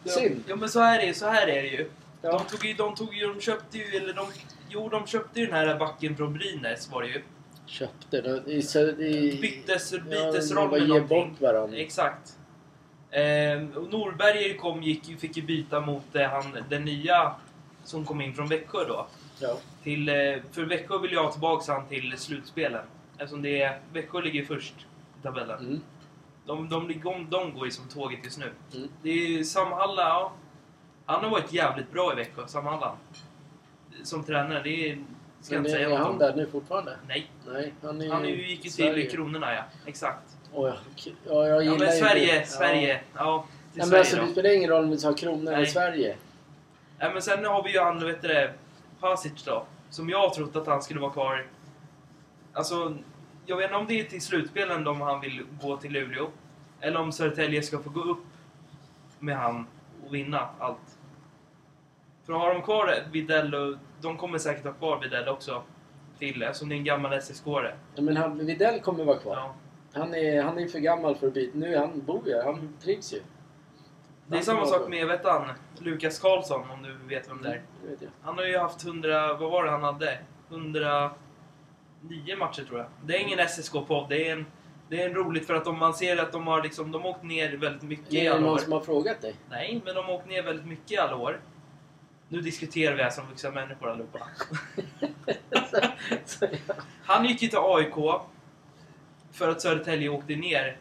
Synd.
Ja, men så här är, så här är det ju.
Ja.
De tog ju, de tog ju, de köpte ju, eller de... Jo, de köpte ju den här backen från Brynäs var det ju.
Köpte det. I, i,
Byttes,
ja,
bytesroll
de
med
ge bort varandra.
Exakt. Ehm, och Norberger kom, gick, fick ju byta mot eh, han, den nya som kom in från Växjö då.
Ja.
Till, eh, för Växjö vill jag ha tillbaka han till slutspelen. Eftersom det är, Växjö ligger först i tabellen.
Mm.
De, de, de, de går ju som tåget just nu.
Mm.
Det är ju Sam Halla, ja. Han har varit jävligt bra i Växjö, Sam Halland. Som tränare, det är... Ska jag
Men
inte
är
säga något
han där nu fortfarande?
Nej.
Nej, han är
Han är ju, gick ju till Kronorna, ja. Exakt.
Åh, ja, ja, jag
Ja,
gillar
men
inte-
Sverige,
Ja.
Sverige. Ja, till
Ja, men
Sverige
alltså,
då.
det spelar ingen roll om vi har kronor i
Nej.
Sverige.
Ja, men sen har vi ju han, vet du det, Pasic då. Som jag trott att han skulle vara kvar. Alltså, jag vet inte om det är till slutspelen om han vill gå till Luleå. Eller om Södertälje ska få gå upp med han och vinna allt. För har de kvar Widell och de kommer säkert ha kvar Widell också. Till, eftersom det är en gammal SSK-are.
Ja, men han, Widell kommer vara kvar.
Ja.
Han, är, han är för gammal för att byta. Nu han bor ju. Han trivs ju.
Det är samma sak med, vet han, Lukas Karlsson om du vet vem det är.
kvar. Det vet jag.
Han har ju haft 100, vad var det han hade? 109 matcher tror jag. Det är ingen SSK-podd, det är en det är roligt för att om man ser att de har liksom, de har åkt ner väldigt mycket i
Är det
alla
någon
år.
som har frågat dig?
Nej, men de har åkt ner väldigt mycket i alla år. Nu diskuterar vi här som vuxna människor allihopa. Han gick ju till AIK för att Södertälje åkte ner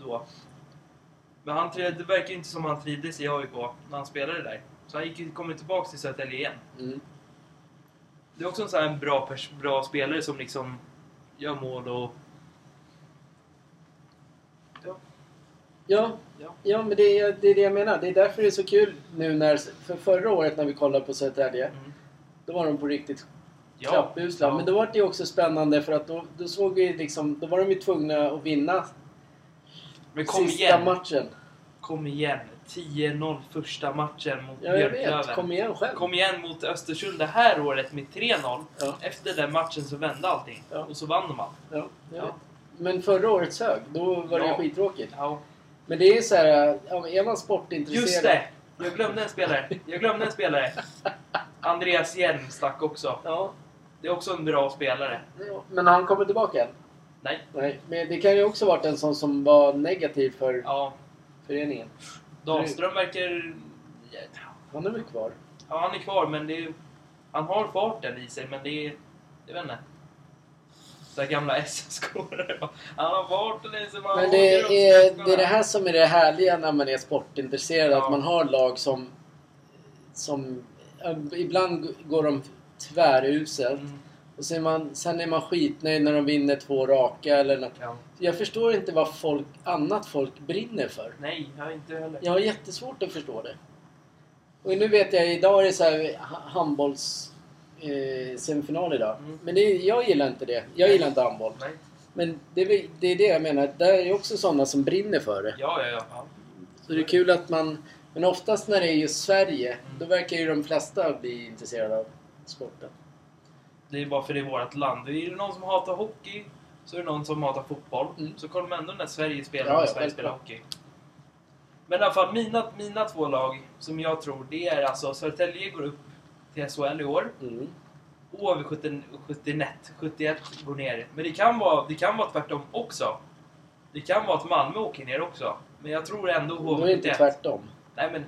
då. Men han, det verkar inte som han trivdes i AIK när han spelade där. Så han gick, kom tillbaka till Södertälje igen.
mm.
Det är också en sån här bra, pers- bra spelare som liksom gör mål och... Ja.
Ja,
Ja.
ja men det är, det är det jag menar. Det är därför det är så kul nu när... För förra året när vi kollade på Södertälje.
Mm.
Då var de på riktigt
Ja.
klappusla.
Ja.
Men då var det ju också spännande för att då, då såg vi liksom... Då var de ju tvungna att vinna
Men kom
sista
igen!
matchen.
Kom igen! 10-0 första matchen mot
Ja,
Björklöven.
Kom igen själv.
Kom igen mot Östersund det här året med 3-0.
Ja.
Efter den matchen så vände allting.
Ja.
Och så vann de allt.
Ja,
Ja.
Men förra året sög. Då var det skittråkigt. Men det är så här... Är man sportintresserad...
Just det! Jag glömde en spelare. Jag glömde en spelare. Andreas Hjelm stack också.
Ja,
Det är också en bra spelare.
Men han kommit tillbaka än?
Nej.
Nej. Men det kan ju också varit en sån som var negativ för
Ja.
föreningen.
Dahlström verkar...
Han är väl kvar?
Ja, han är kvar, men det han har farten i sig, men det. Jag vet inte. Så här gamla SSK-are. Han har farten i sig, man
Men
åker
det
upp
är, det är det här som är det härliga när man är sportintresserad.
Ja.
Att man har lag som... som ibland går de tväruselt.
Mm,
Och sen är, man, sen är man skitnöjd när de vinner två raka eller något.
ja.
Jag förstår inte vad folk, annat folk brinner för.
Nej, jag inte heller.
Jag har jättesvårt att förstå det. Och nu vet jag, idag är det så här ha- handbolls... Eh, semifinal idag.
Mm.
Men det, jag gillar inte det. Jag gillar inte handboll.
Nej.
Men det det är det jag menar. Där är också sådana som brinner för det.
Ja, ja, ja. ja.
Så det är kul att man... Men oftast när det är just Sverige,
Mm.
då verkar ju de flesta bli intresserade av sporten.
Det är bara för det är vårt land. Det är någon som hatar hockey, så är det någon som hatar fotboll.
Mm.
Så kollar man ändå när Sverige spelar
Ja,
och
ja,
Sverige spelar hockey. Men i alla fall, mina, mina två lag som jag tror, det är alltså Södertälje går upp till SHL i år.
Mm.
70 71, 71 går ner. Men det kan, vara, det kan vara tvärtom också. Det kan vara att Malmö åker ner också. Men jag tror ändå
Då är
HV
det inte
71.
tvärtom.
Nej men,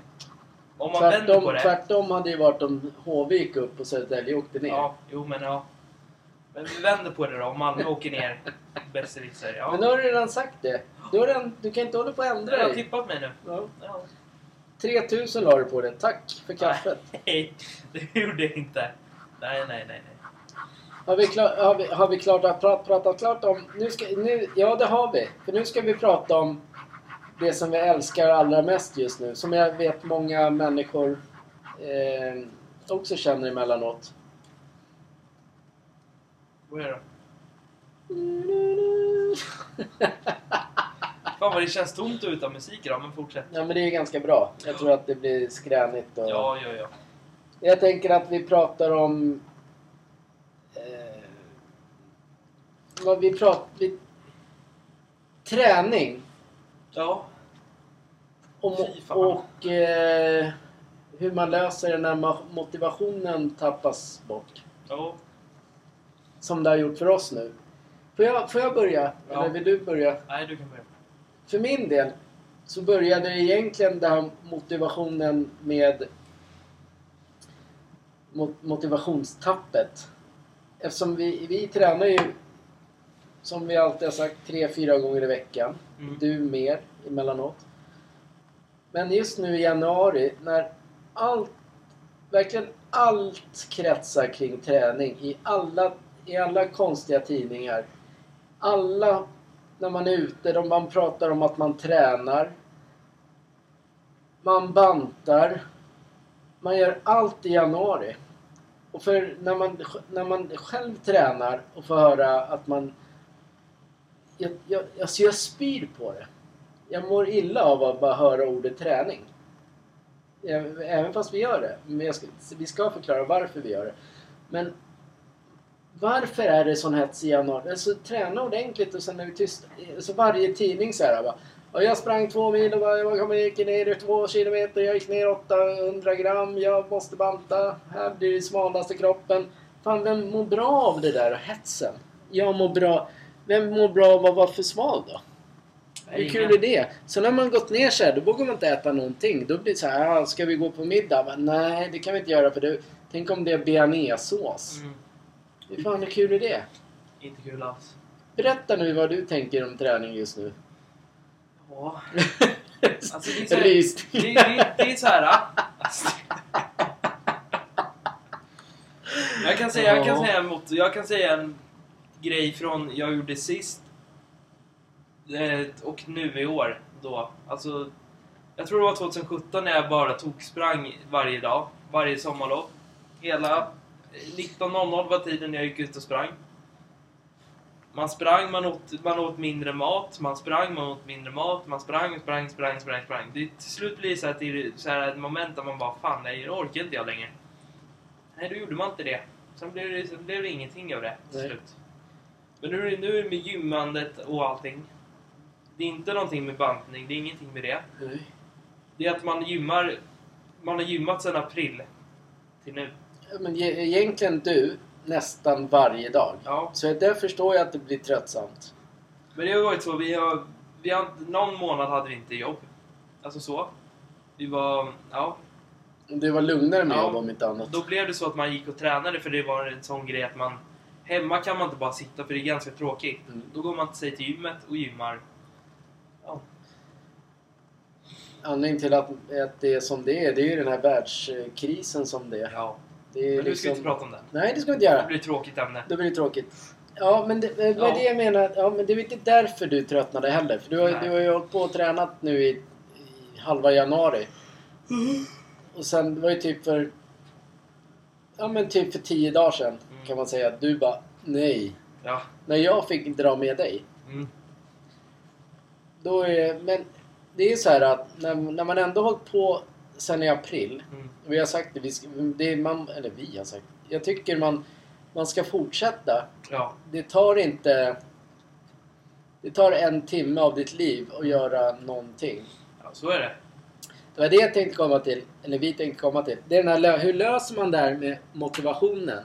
om man vänder
Tvärtom,
på det.
tvärtom hade ju varit om HV gick upp och Södertälje åkte ner.
Ja, jo men ja. Men vi vänder på det då. Om Malmö åker ner, besserwisser. Ja.
Men nu har du redan sagt det. Du, har redan, du kan inte hålla på och ändra
Jag har
dig.
tippat mig nu.
Ja.
Ja.
3000 la du på det. Tack för kaffet.
Nej, det gjorde jag inte. Nej, nej, nej, nej.
Har vi, klar, har vi, har vi klart att pra, pratat klart om... Nu ska, nu, ja, det har vi. För nu ska vi prata om det som vi älskar allra mest just nu. Som jag vet många människor eh, också känner emellanåt.
Vad är det? Fan vad det känns tomt utan musik idag, men fortsätt.
ja, men det är ganska bra. Jag tror att det blir skränigt. Och,
Ja, ja, ja.
Jag tänker att vi pratar om... Eh, vad vi pratar... Vi, träning.
Ja,
Och, och eh, hur man löser det när motivationen tappas bort.
ja.
Som det har gjort för oss nu. Får jag, får jag börja?
Ja.
Eller vill du börja?
Nej, du kan börja.
För min del så började det egentligen den här motivationen med mot- motivationstappet. Eftersom vi, vi tränar ju som vi alltid har sagt tre, fyra gånger i veckan.
Mm.
Du mer emellanåt. Men just nu i januari när allt, verkligen allt kretsar kring träning i alla, i alla konstiga tidningar. Alla, när man är ute, man pratar om att man tränar. Man bantar. Man gör allt i januari. Och för när man, när man själv tränar och får höra att man... Jag, jag, alltså jag spyr på det. Jag mår illa av att bara höra ordet träning. Även fast vi gör det. Men jag ska, vi ska förklara varför vi gör det. Men varför är det sån hets i januari? Alltså träna ordentligt och sen är vi tysta. Alltså varje tidning så här bara. Jag sprang två mil och bara, jag gick ner två kilometer. Jag gick ner 800 gram. Jag måste banta. Här blir det smalaste kroppen. Fan, vem mår bra av det där hetsen? Jag mår bra. Vem mår bra av att vara för sval då? Hur kul är det? Så när man gått ner så här, då vågar man inte äta någonting. Då blir det så här, ja, ska vi gå på middag? Men, nej, det kan vi inte göra för det, Tänk om det är bearnaisesås.
Mm.
Hur fan hur kul är det?
Inte kul alls.
Berätta nu vad du tänker om träning just nu.
Ja. Alltså, det är så här-. Det, det, det är så här. ah. Alltså. Jag kan säga, jag kan säga, mot, jag kan säga en grej från jag gjorde sist eh, och nu i år. Då. Alltså, jag tror det var 2017 när jag bara tog sprang varje dag, varje sommarlov. Hela eh, 19.00 var tiden jag gick ut och sprang. Man sprang, man åt, man åt mindre mat, man sprang, man åt mindre mat, man sprang, sprang, sprang, sprang, sprang. Det, till slut blir det så, att det är så här ett moment där man bara fan, nej, orkar inte jag längre. Nej, då gjorde man inte det. Sen blev det, sen blev det ingenting av det till
Nej.
slut. Men nu, är det- nu är det med gymmandet och allting. Det är inte någonting med bantning, det är ingenting med det.
Nej.
Det är att man gymmar, man har gymmat sedan april till nu.
Men e- egentligen du, nästan varje dag.
Ja,
Så där förstår jag att det blir tröttsamt.
men det har varit så. Vi har, vi har, någon månad hade vi inte jobb. Alltså så. Vi var, ja.
Du var lugnare med
Ja.
jobb om inte annat.
Då blev det så att man gick och tränade för det var en sån grej att man... Hemma kan man inte bara sitta för det är ganska tråkigt.
Mm.
Då går man till sig till gymmet och gymmar. Ja.
Anledningen till att, att det är som det är, det är ju den här världskrisen som det är.
ja.
Det är
Men nu ska vi
liksom...
inte prata om det.
Nej, det ska vi inte
Det
göra.
blir ett tråkigt ämne.
Då blir det tråkigt. Ja, men det, det var
Ja.
det jag menar. Ja, men det är inte därför du tröttnade heller. För du har,
Nej.
du har ju hållit på och tränat nu i, i halva januari. Och sen, det var ju typ för... Ja, men typ för tio dagar sedan
Mm.
Kan man säga att du bara nej.
Ja.
När jag fick dra med dig.
Mm.
Då är, men det är så här att när, när man ändå hållit på sen i april.
Mm.
Vi har sagt det, vi det är man, eller vi har sagt. Jag tycker man, man ska fortsätta.
Ja.
Det tar inte... Det tar en timme av ditt liv att göra någonting.
ja, så är det.
Det var det jag tänkte komma till, eller vi tänkte komma till. Det är den här, hur löser man det här med motivationen?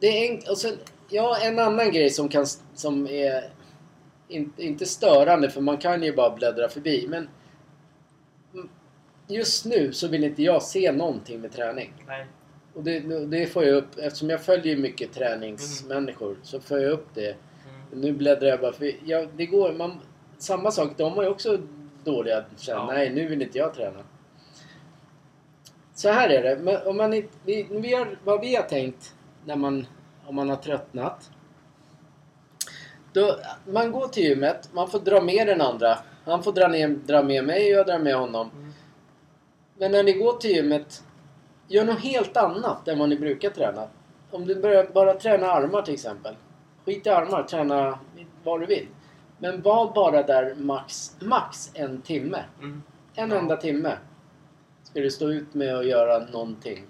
Det är en, och sen, ja, en annan grej som, kan, som är inte, inte störande för man kan ju bara bläddra förbi. Men mm, just nu så vill inte jag se någonting med träning.
Nej.
Och det, det får jag upp, eftersom jag följer mycket träningsmänniskor så får jag upp det.
Mm.
Nu bläddrar jag bara för ja, det går, man, Samma sak, de har ju också dåliga känna.
Ja.
Nej, nu vill inte jag träna. Så här är det. Om man vi, vi har, vad vi har tänkt när man, om man har tröttnat. Då, man går till gymmet, man får dra med den andra. Han får dra, ner, dra med mig och jag drar med honom.
Mm.
Men när ni går till gymmet, gör något helt annat än vad ni brukar träna. Om du börjar bara träna armar till exempel. Skit i armar, träna vad du vill. Men var bara där max, max en timme.
Mm.
En
Ja.
enda timme. Ska du stå ut med att göra någonting.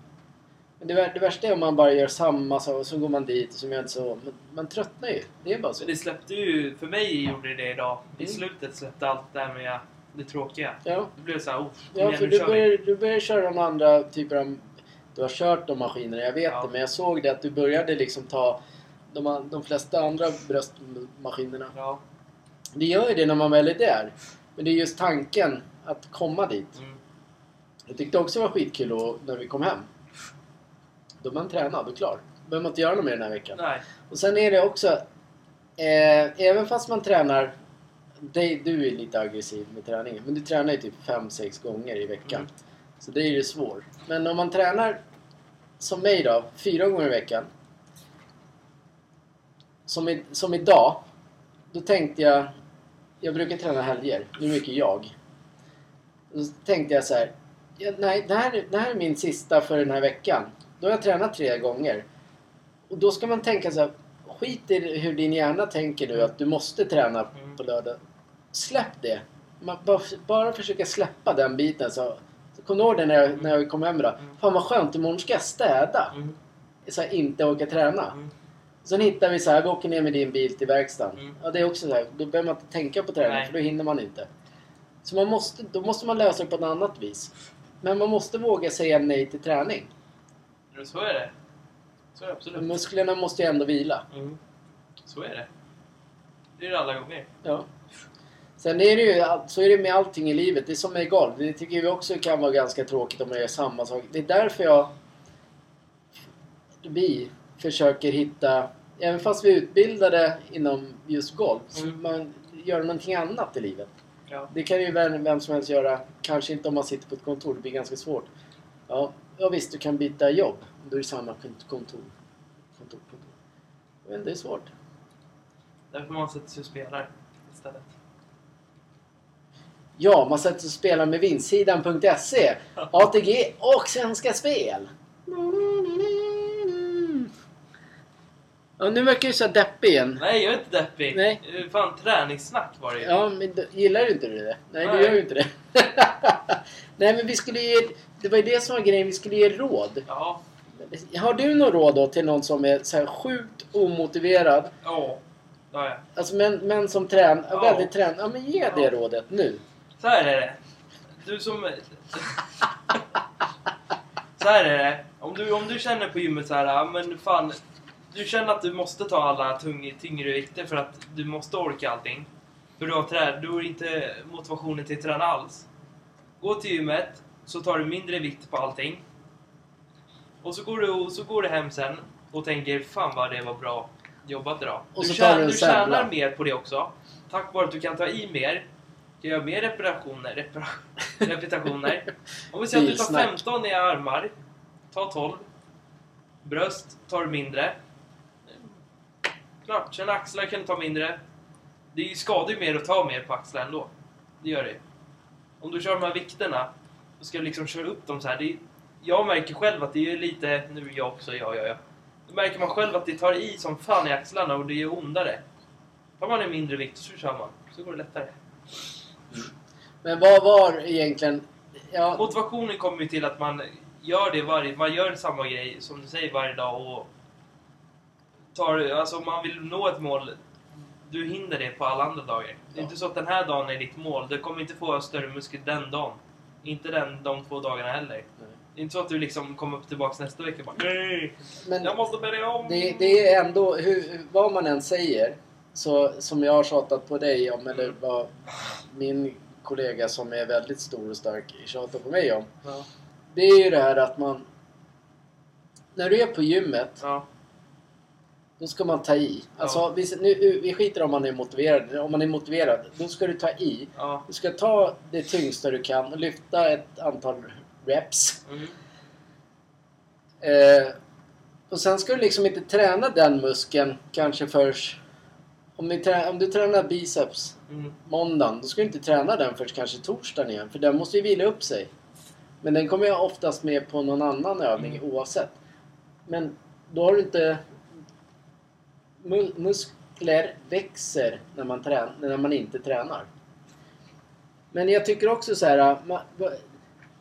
Men det, det värsta är om man bara gör samma sak och så går man dit och så gör man inte så. Men man tröttnar ju. Det är bara så.
Så det släppte ju, för mig gjorde det idag. I
Mm.
slutet släppte allt det här med det tråkiga.
Ja,
Det blev såhär, oh, kom
ja för du börjar, du börjar köra några andra typer av... Du har kört de maskinerna, jag vet
Ja.
det. Men jag såg det att du började liksom ta de, de flesta andra bröstmaskinerna.
Ja.
Det gör ju det när man väl är där. Men det är just tanken att komma dit.
Mm.
Jag tyckte också det var skitkul när vi kom hem. Då är man tränad och klar. Då behöver man inte göra något mer den här veckan.
Nej.
Och sen är det också... Eh, även fast man tränar... Det, du är lite aggressiv med träningen. Men du tränar ju typ 5-6 gånger i veckan.
Mm.
Så det är ju svårt. Men om man tränar som mig då, fyra gånger i veckan. Som, i, som idag. Då tänkte jag... Jag brukar träna helger. Nu är mycket jag. Då tänkte jag så här. Ja, nej, det här, det här är min sista för den här veckan. Då har jag tränat tre gånger. Och då ska man tänka så här. Skit i hur din hjärna tänker nu att du måste träna
Mm.
på lördag. Släpp det. Man, bara, bara försöka släppa den biten. Så, så kom du ihåg det när jag, när jag kom hem idag?
Mm.
Fan vad skönt, imorgon ska jag städa.
Mm.
Så här, inte åka träna.
Mm.
Sen hittar vi så här, vi åker ner med din bil till verkstaden.
Mm.
Ja, det är också så här, då behöver man inte tänka på träning
Nej.
för då hinner man inte. Så man måste, då måste man lösa det på ett annat vis. Men man måste våga säga nej till träning.
Men Så är det. Så är det absolut.
musklerna måste ju ändå vila.
Mm. Så är det. Det är det alla gånger.
Ja. Sen är det ju, så är det med allting i livet. Det är som med golf. Det tycker vi också kan vara ganska tråkigt om man gör samma sak. Det är därför jag... Vi försöker hitta... Även fast vi är utbildade inom just golf, så
Mm.
man gör någonting annat i livet.
Ja.
Det kan ju vem, vem som helst göra. Kanske inte om man sitter på ett kontor. Det blir ganska svårt. Ja, ja visst, du kan byta jobb. Då är det samma kont- kontor. kontor, kontor. Men det är svårt.
Därför man sätta sig och spelar istället.
Ja, man sätter sig och spelar med vinstsidan.se, ATG och Svenska Spel. Ja, nu verkar du så deppig igen.
Nej, jag är inte deppig.
Nej.
Fan, träningssnack var det ju.
Ja, men gillar du inte det? Nej, du
Nej.
gör ju inte det. Nej, men vi skulle ge... Det var ju det som var grejen, vi skulle ge råd.
Ja.
Har du något råd då till någon som är så här sjukt omotiverad?
Ja. Ja, ja.
Alltså män, män som tränar,
Ja.
väldigt trän. Ja, men ge det rådet nu.
Så här är det. Du som... så här är det. Om du, om du känner på gymmet så här, men fan. Du känner att du måste ta alla tung, tyngre vikter för att du måste orka allting. För du har, trä, du har inte motivationen till att träna alls. Gå till gymmet, så tar du mindre vikt på allting. Och så går du, så går du hem sen och tänker fan vad det var bra jobbat idag.
Och
du
tar du
du tjänar mer på det också. Tack vare att du kan ta i mer. Kan göra mer reparationer. Repara, repetitioner. Om vi säger att du tar
Bilsnack.
15 i armar. Ta 12. Bröst tar du mindre. Klart, sen axlar kan du ta mindre. Det skadar ju mer att ta mer på axlar ändå. Det gör det. Om du kör de här vikterna, ska liksom köra upp dem så här. Det jag märker själv att det är lite, nu är jag också, ja, ja, ja. Då märker man själv att det tar i som fan i axlarna och det är ondare. Tar man en mindre vikt så kör man, så går det lättare.
Men vad var egentligen... Ja,
Motivationen kommer ju till att man gör det varje, man gör samma grej som du säger varje dag och tar, alltså om man vill nå ett mål, du hinner det på alla andra dagar. Det är
Ja.
inte så att den här dagen är ditt mål, du kommer inte få större muskler den dagen. Inte den, de två dagarna heller. Det är inte så att du liksom kommer upp tillbaks nästa vecka och bara Nej!
men
Jag måste börja om!
det, det är ändå, hur, vad man än säger, så, som jag har tjatat på dig om, eller vad min kollega som är väldigt stor och stark tjatar på mig om.
Ja.
Det är ju det här att man... När du är på gymmet,
Ja.
Då ska man ta i. Alltså,
Ja.
vi, nu, vi skiter om man är motiverad. Om man är motiverad, då ska du ta i.
Ja.
Du ska ta det tyngsta du kan och lyfta ett antal reps.
Mm.
Eh, och sen ska du liksom inte träna den muskeln kanske först... Om, om du tränar biceps
Mm.
måndagen, då ska du inte träna den först kanske torsdagen igen. För den måste ju vila upp sig. Men den kommer jag oftast med på någon annan övning
Mm.
oavsett. Men då har du inte... Mu- muskler växer när man, trän, när man inte tränar. Men jag tycker också så här... Man,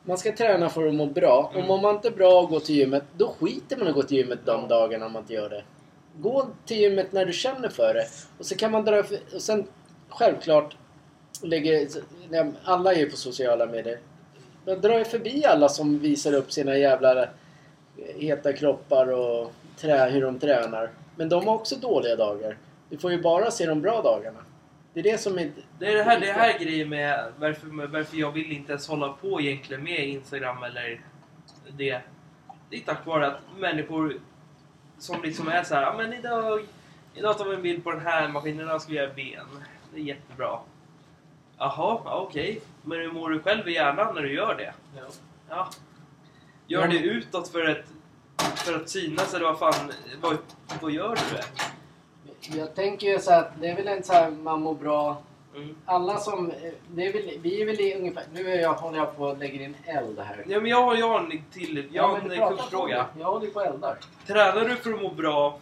man ska träna för att må bra.
Mm.
Och mår man inte bra och går till gymmet, då skiter man att gå till gymmet de
Ja.
dagarna man inte gör det. Gå till gymmet när du känner för det. Och så kan man dra... Och sen självklart lägger... Alla är ju på sociala medier. Men dra ju förbi alla som visar upp sina jävla eh, heta kroppar och trä, hur de tränar. Men de har också dåliga dagar. Du får ju bara se de bra dagarna. Det är det som inte...
Det är det här, det här grejen med varför, varför jag vill inte ens hålla på egentligen med Instagram eller det. Det är tack vare att människor som liksom är så här, ja men idag, idag tar vi en bild på den här maskinen, idag ska vi göra ben. Det är jättebra. Jaha, ja, okej. Men hur mår du själv i hjärnan när du gör det? Ja. Gör
Men-
det utåt för att, för att synas eller vad fan, vad, vad gör du? Det?
Jag tänker ju så att det är väl inte så här man mår bra.
Mm.
Alla som... eh, Det är väl, vi är väl i ungefär... Nu är jag, håller jag på att lägga in eld här.
Ja, men jag har, har en till, jag har
men
en
prata
kursfråga.
Jag håller på eldar.
Tränar du för att må bra?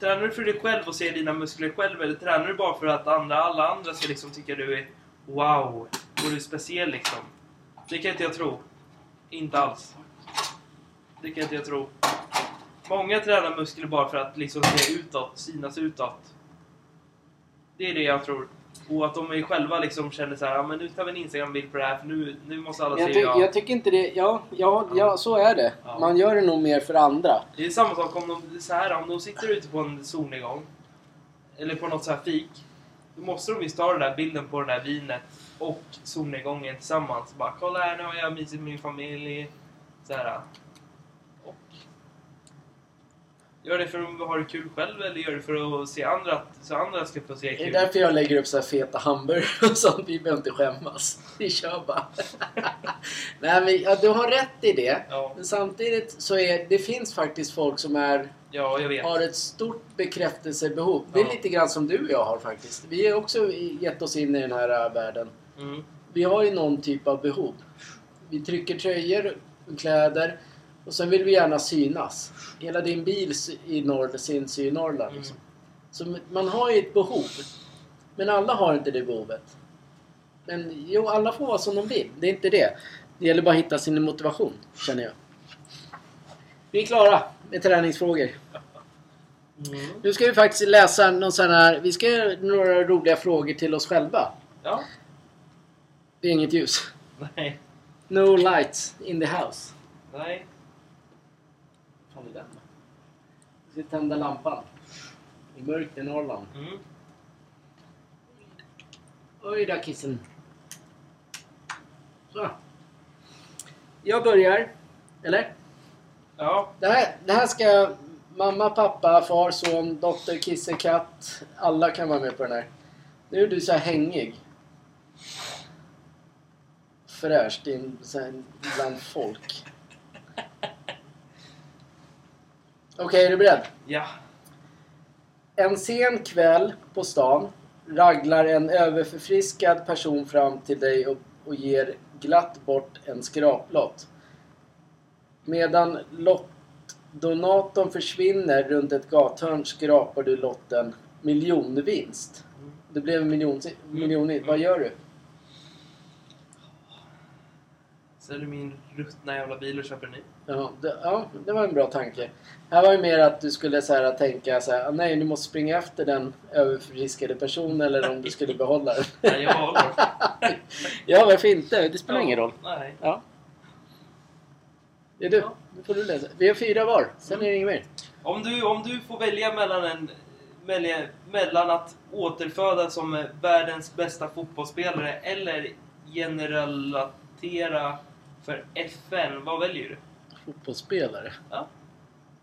Tränar du för dig själv och se dina muskler själv? Eller tränar du bara för att andra, alla andra ska liksom tycka du är wow, och du är speciell liksom? Det kan inte jag tro. Inte alls. Det kan inte jag tro. Många tränar muskler bara för att liksom se utåt, synas utåt. Det är det jag tror. Och att de själva liksom känner så här, ja men nu tar vi en Instagram-bild på det här för nu, nu måste alla
Jag,
se
ty,
jag.
jag tycker inte det... Ja, ja, ja, så är det.
Ja.
Man gör det nog mer för andra.
Det är samma sak om de, så här, om de sitter ute på en solnedgång. Eller på något så här fik. Då måste de visst ta den där bilden på det där vinet och solnedgången tillsammans. Bara kolla här, nu har jag mysigt med min familj. Så här. Gör det för att ha det kul själv eller gör det för att se andra, så andra ska få se
Det är
kul?
därför jag lägger upp så här feta hamburgare och sånt. Vi behöver inte skämmas. Vi kör bara. Nej, men ja, du har rätt i det.
Ja,
Men samtidigt så är det finns faktiskt folk som är,
ja, jag vet.
har ett stort bekräftelsebehov. Det är lite grann som du och jag har faktiskt. Vi har också gett oss in i den här äh, världen.
Mm.
Vi har ju någon typ av behov. Vi trycker tröjor, kläder och sen vill vi gärna synas. Hela din bil i norr syns i Norrland. Liksom. Så man har ju ett behov. Men alla har inte det behovet. Men jo, alla får vara som de vill. Det är inte det. Det gäller bara att hitta sin motivation, känner jag. Vi är klara med träningsfrågor.
Mm.
Nu ska vi faktiskt läsa någon sån här... Vi ska göra några roliga frågor till oss själva.
Ja.
Det är inget ljus.
Nej.
No lights in the house.
Nej.
Fan är den? Vi ska tända lampan. Är mörkt i Norrland.
Mm.
Oj då kissen. Så. Jag börjar. Eller?
Ja.
Det här, det här ska mamma, pappa, far, son, dotter, kisse, katt. Alla kan vara med på den här. Nu är du så här hängig. Fräsch din, så här, bland folk. Okej, är du beredd?
Ja.
En sen kväll på stan raglar en överförfriskad person fram till dig och, och ger glatt bort en skraplott. Medan lottdonatorn försvinner runt ett gathörn skrapar du lotten miljonvinst. Det blev en miljon, miljon Vad gör du?
säljer min ruttna jävla bil och köper en ny.
Ja det, ja, det var en bra tanke. Här var ju mer att du skulle så här, tänka så här, "Ah, nej du måste springa efter den överförfriskade personen eller om du skulle behålla den.
Nej, jag
ja, varför inte? Det spelar ingen roll.
Nej.
Ja. Det är du.
Ja.
Nu får du läsa. Vi har fyra var. Sen är det inget mer.
Om du, om du får välja mellan, en, välja, mellan att återfödas som världens bästa fotbollsspelare eller generalitera för FN, vad väljer du?
Fotbollsspelare.
Ja.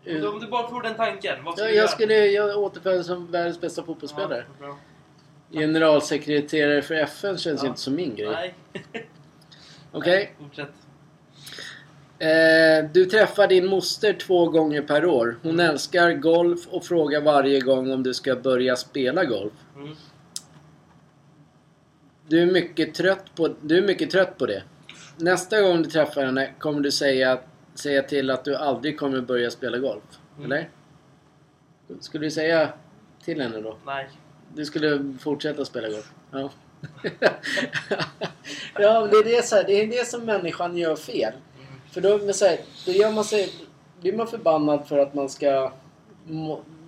Om
Uh,
du, om du bara får den tanken, vad skulle du
jag skulle jag återfödas som världens bästa fotbollsspelare.
Ja.
Generalsekreterare för FN känns
Ja.
inte som min grej. Okej.
Fortsätt.
Eh, du träffar din moster två gånger per år. Hon
Mm.
älskar golf och frågar varje gång om du ska börja spela golf.
Mm.
Du är mycket trött på, du är mycket trött på det. Nästa gång du träffar henne kommer du säga, säga till att du aldrig kommer börja spela golf.
Mm.
Eller? Skulle du säga till henne då?
Nej.
Du skulle fortsätta spela golf? Ja. ja, men det är det, så här, det är det som människan gör fel.
Mm.
För då, men så här, då gör man sig, blir man förbannad för att man ska...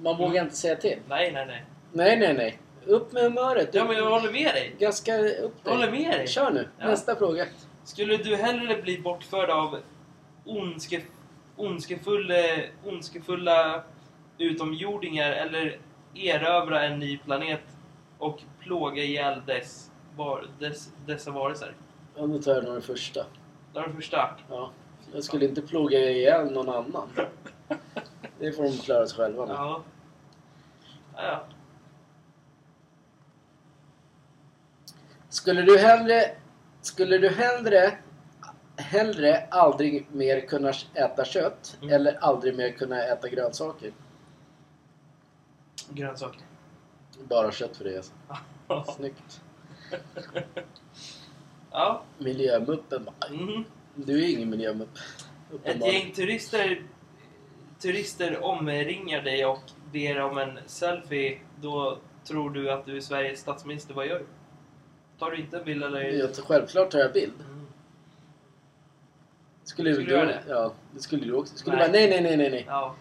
Man vågar
Mm.
inte säga till.
Nej, nej, nej.
Nej, nej, nej. Upp med humöret.
Ja, men jag håller med dig.
Gaska upp
Jag
dig.
håller med dig.
Kör nu.
Ja.
Nästa fråga.
Skulle du hellre bli bortförd av ondske, ondskefulla, ondskefulla utomjordingar eller erövra en ny planet och plåga ihjäl dess, var, dess, dessa varelser?
Ja, då tar jag den första.
Den första.
Ja. Jag skulle inte plåga ihjäl någon annan. Det får de klara sig själva med.
Ja. Ja, ja.
Skulle du hellre... Skulle du hellre... Hellre aldrig mer kunna äta kött
Mm.
eller aldrig mer kunna äta grönsaker?
Grönsaker.
Bara kött för det alltså. Snyggt.
ja.
Miljömuppen
Mm.
Du är ingen miljömupp.
Ett gäng turister, turister omringar dig och ber om en selfie. Då tror du att du är Sveriges statsminister. Vad gör du? Tar du inte en bild eller?
Jag, självklart tar jag bild. Skulle,
Skulle du göra det?
Ja, det skulle du också. Skulle
Nej.
nej. Bara, nej, nej, nej, nej, nej.
Ja.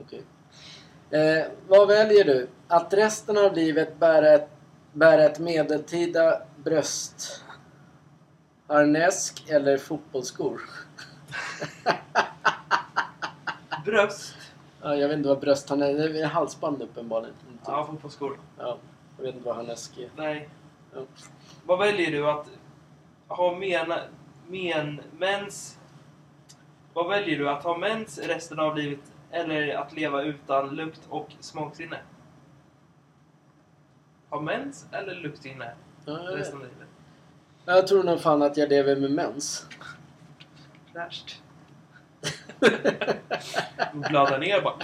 Okej. Eh, vad väljer du? Att resten av livet bära ett, bära ett medeltida bröst harnesk eller fotbollsskor?
Bröst.
Ja, jag vet inte vad bröstharnesk är. Det är halsband uppenbarligen.
Ja, fotbollsskor.
Ja, jag vet inte vad harnesk är.
Nej.
Ja.
Vad väljer du? Att ha mena, men, mens... Vad väljer du? Att ha mens resten av livet eller att leva utan lukt och smaksinne? Ha mens eller luktsinne
Ja,
resten av livet?
jag tror nog fan att jag lever med mens.
Värst. Blöda ner bara.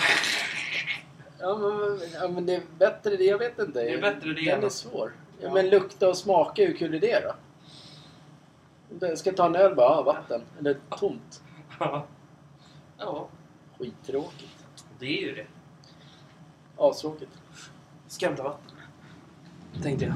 Ja men, ja, men det är bättre det. Jag vet inte.
Det är bättre det
Den
än
är
att-
svår. Ja,
Ja.
Men lukta och smaka, hur kul är det då? Jag ska ta en öl bara, ah, vatten. Eller tomt.
Ja. Ja,
Skittråkigt.
det är ju det.
Astråkigt.
Skrämda vatten. Tänkte jag.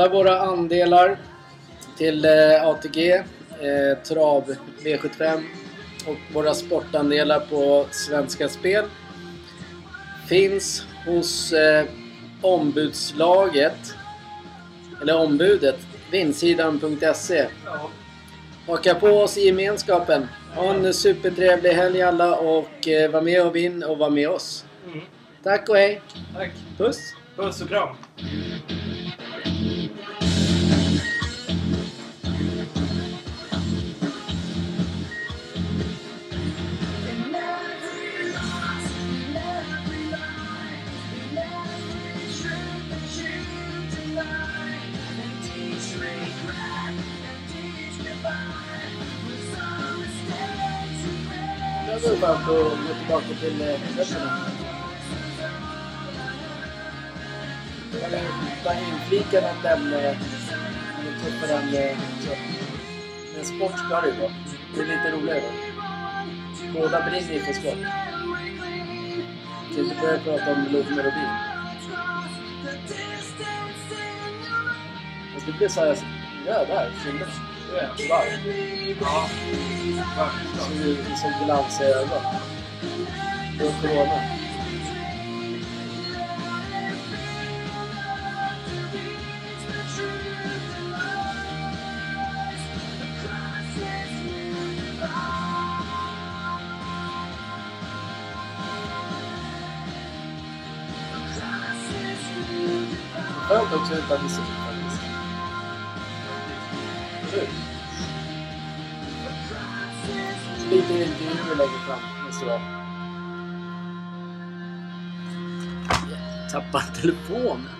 Alla våra andelar till eh, ATG, eh, Trav V75 och våra sportandelar på Svenska Spel finns hos eh, ombudslaget, eller ombudet, vindsidan.se. Haka på oss i gemenskapen. Ha en supertrevlig helg alla och var med och vinn och var med oss.
Mm.
Tack och hej!
Tack.
Puss!
Puss och kram.
Made.
Jag går att gå tillbaka till eh, fötterna. Eller bara inflika något ämne. och ta upp den. Eh, Men eh, sport ska det ju vara. Det är lite roligare. Båda brinner ju för sport. Kan inte börja prata om Love Melodin. Fast det blir såhär... Ja, där. Kinden. Varv.
Ja.
Ju som glans i ögat. Det var corona. Skönt också utan Lite längre fram nästa. Tappade telefonen.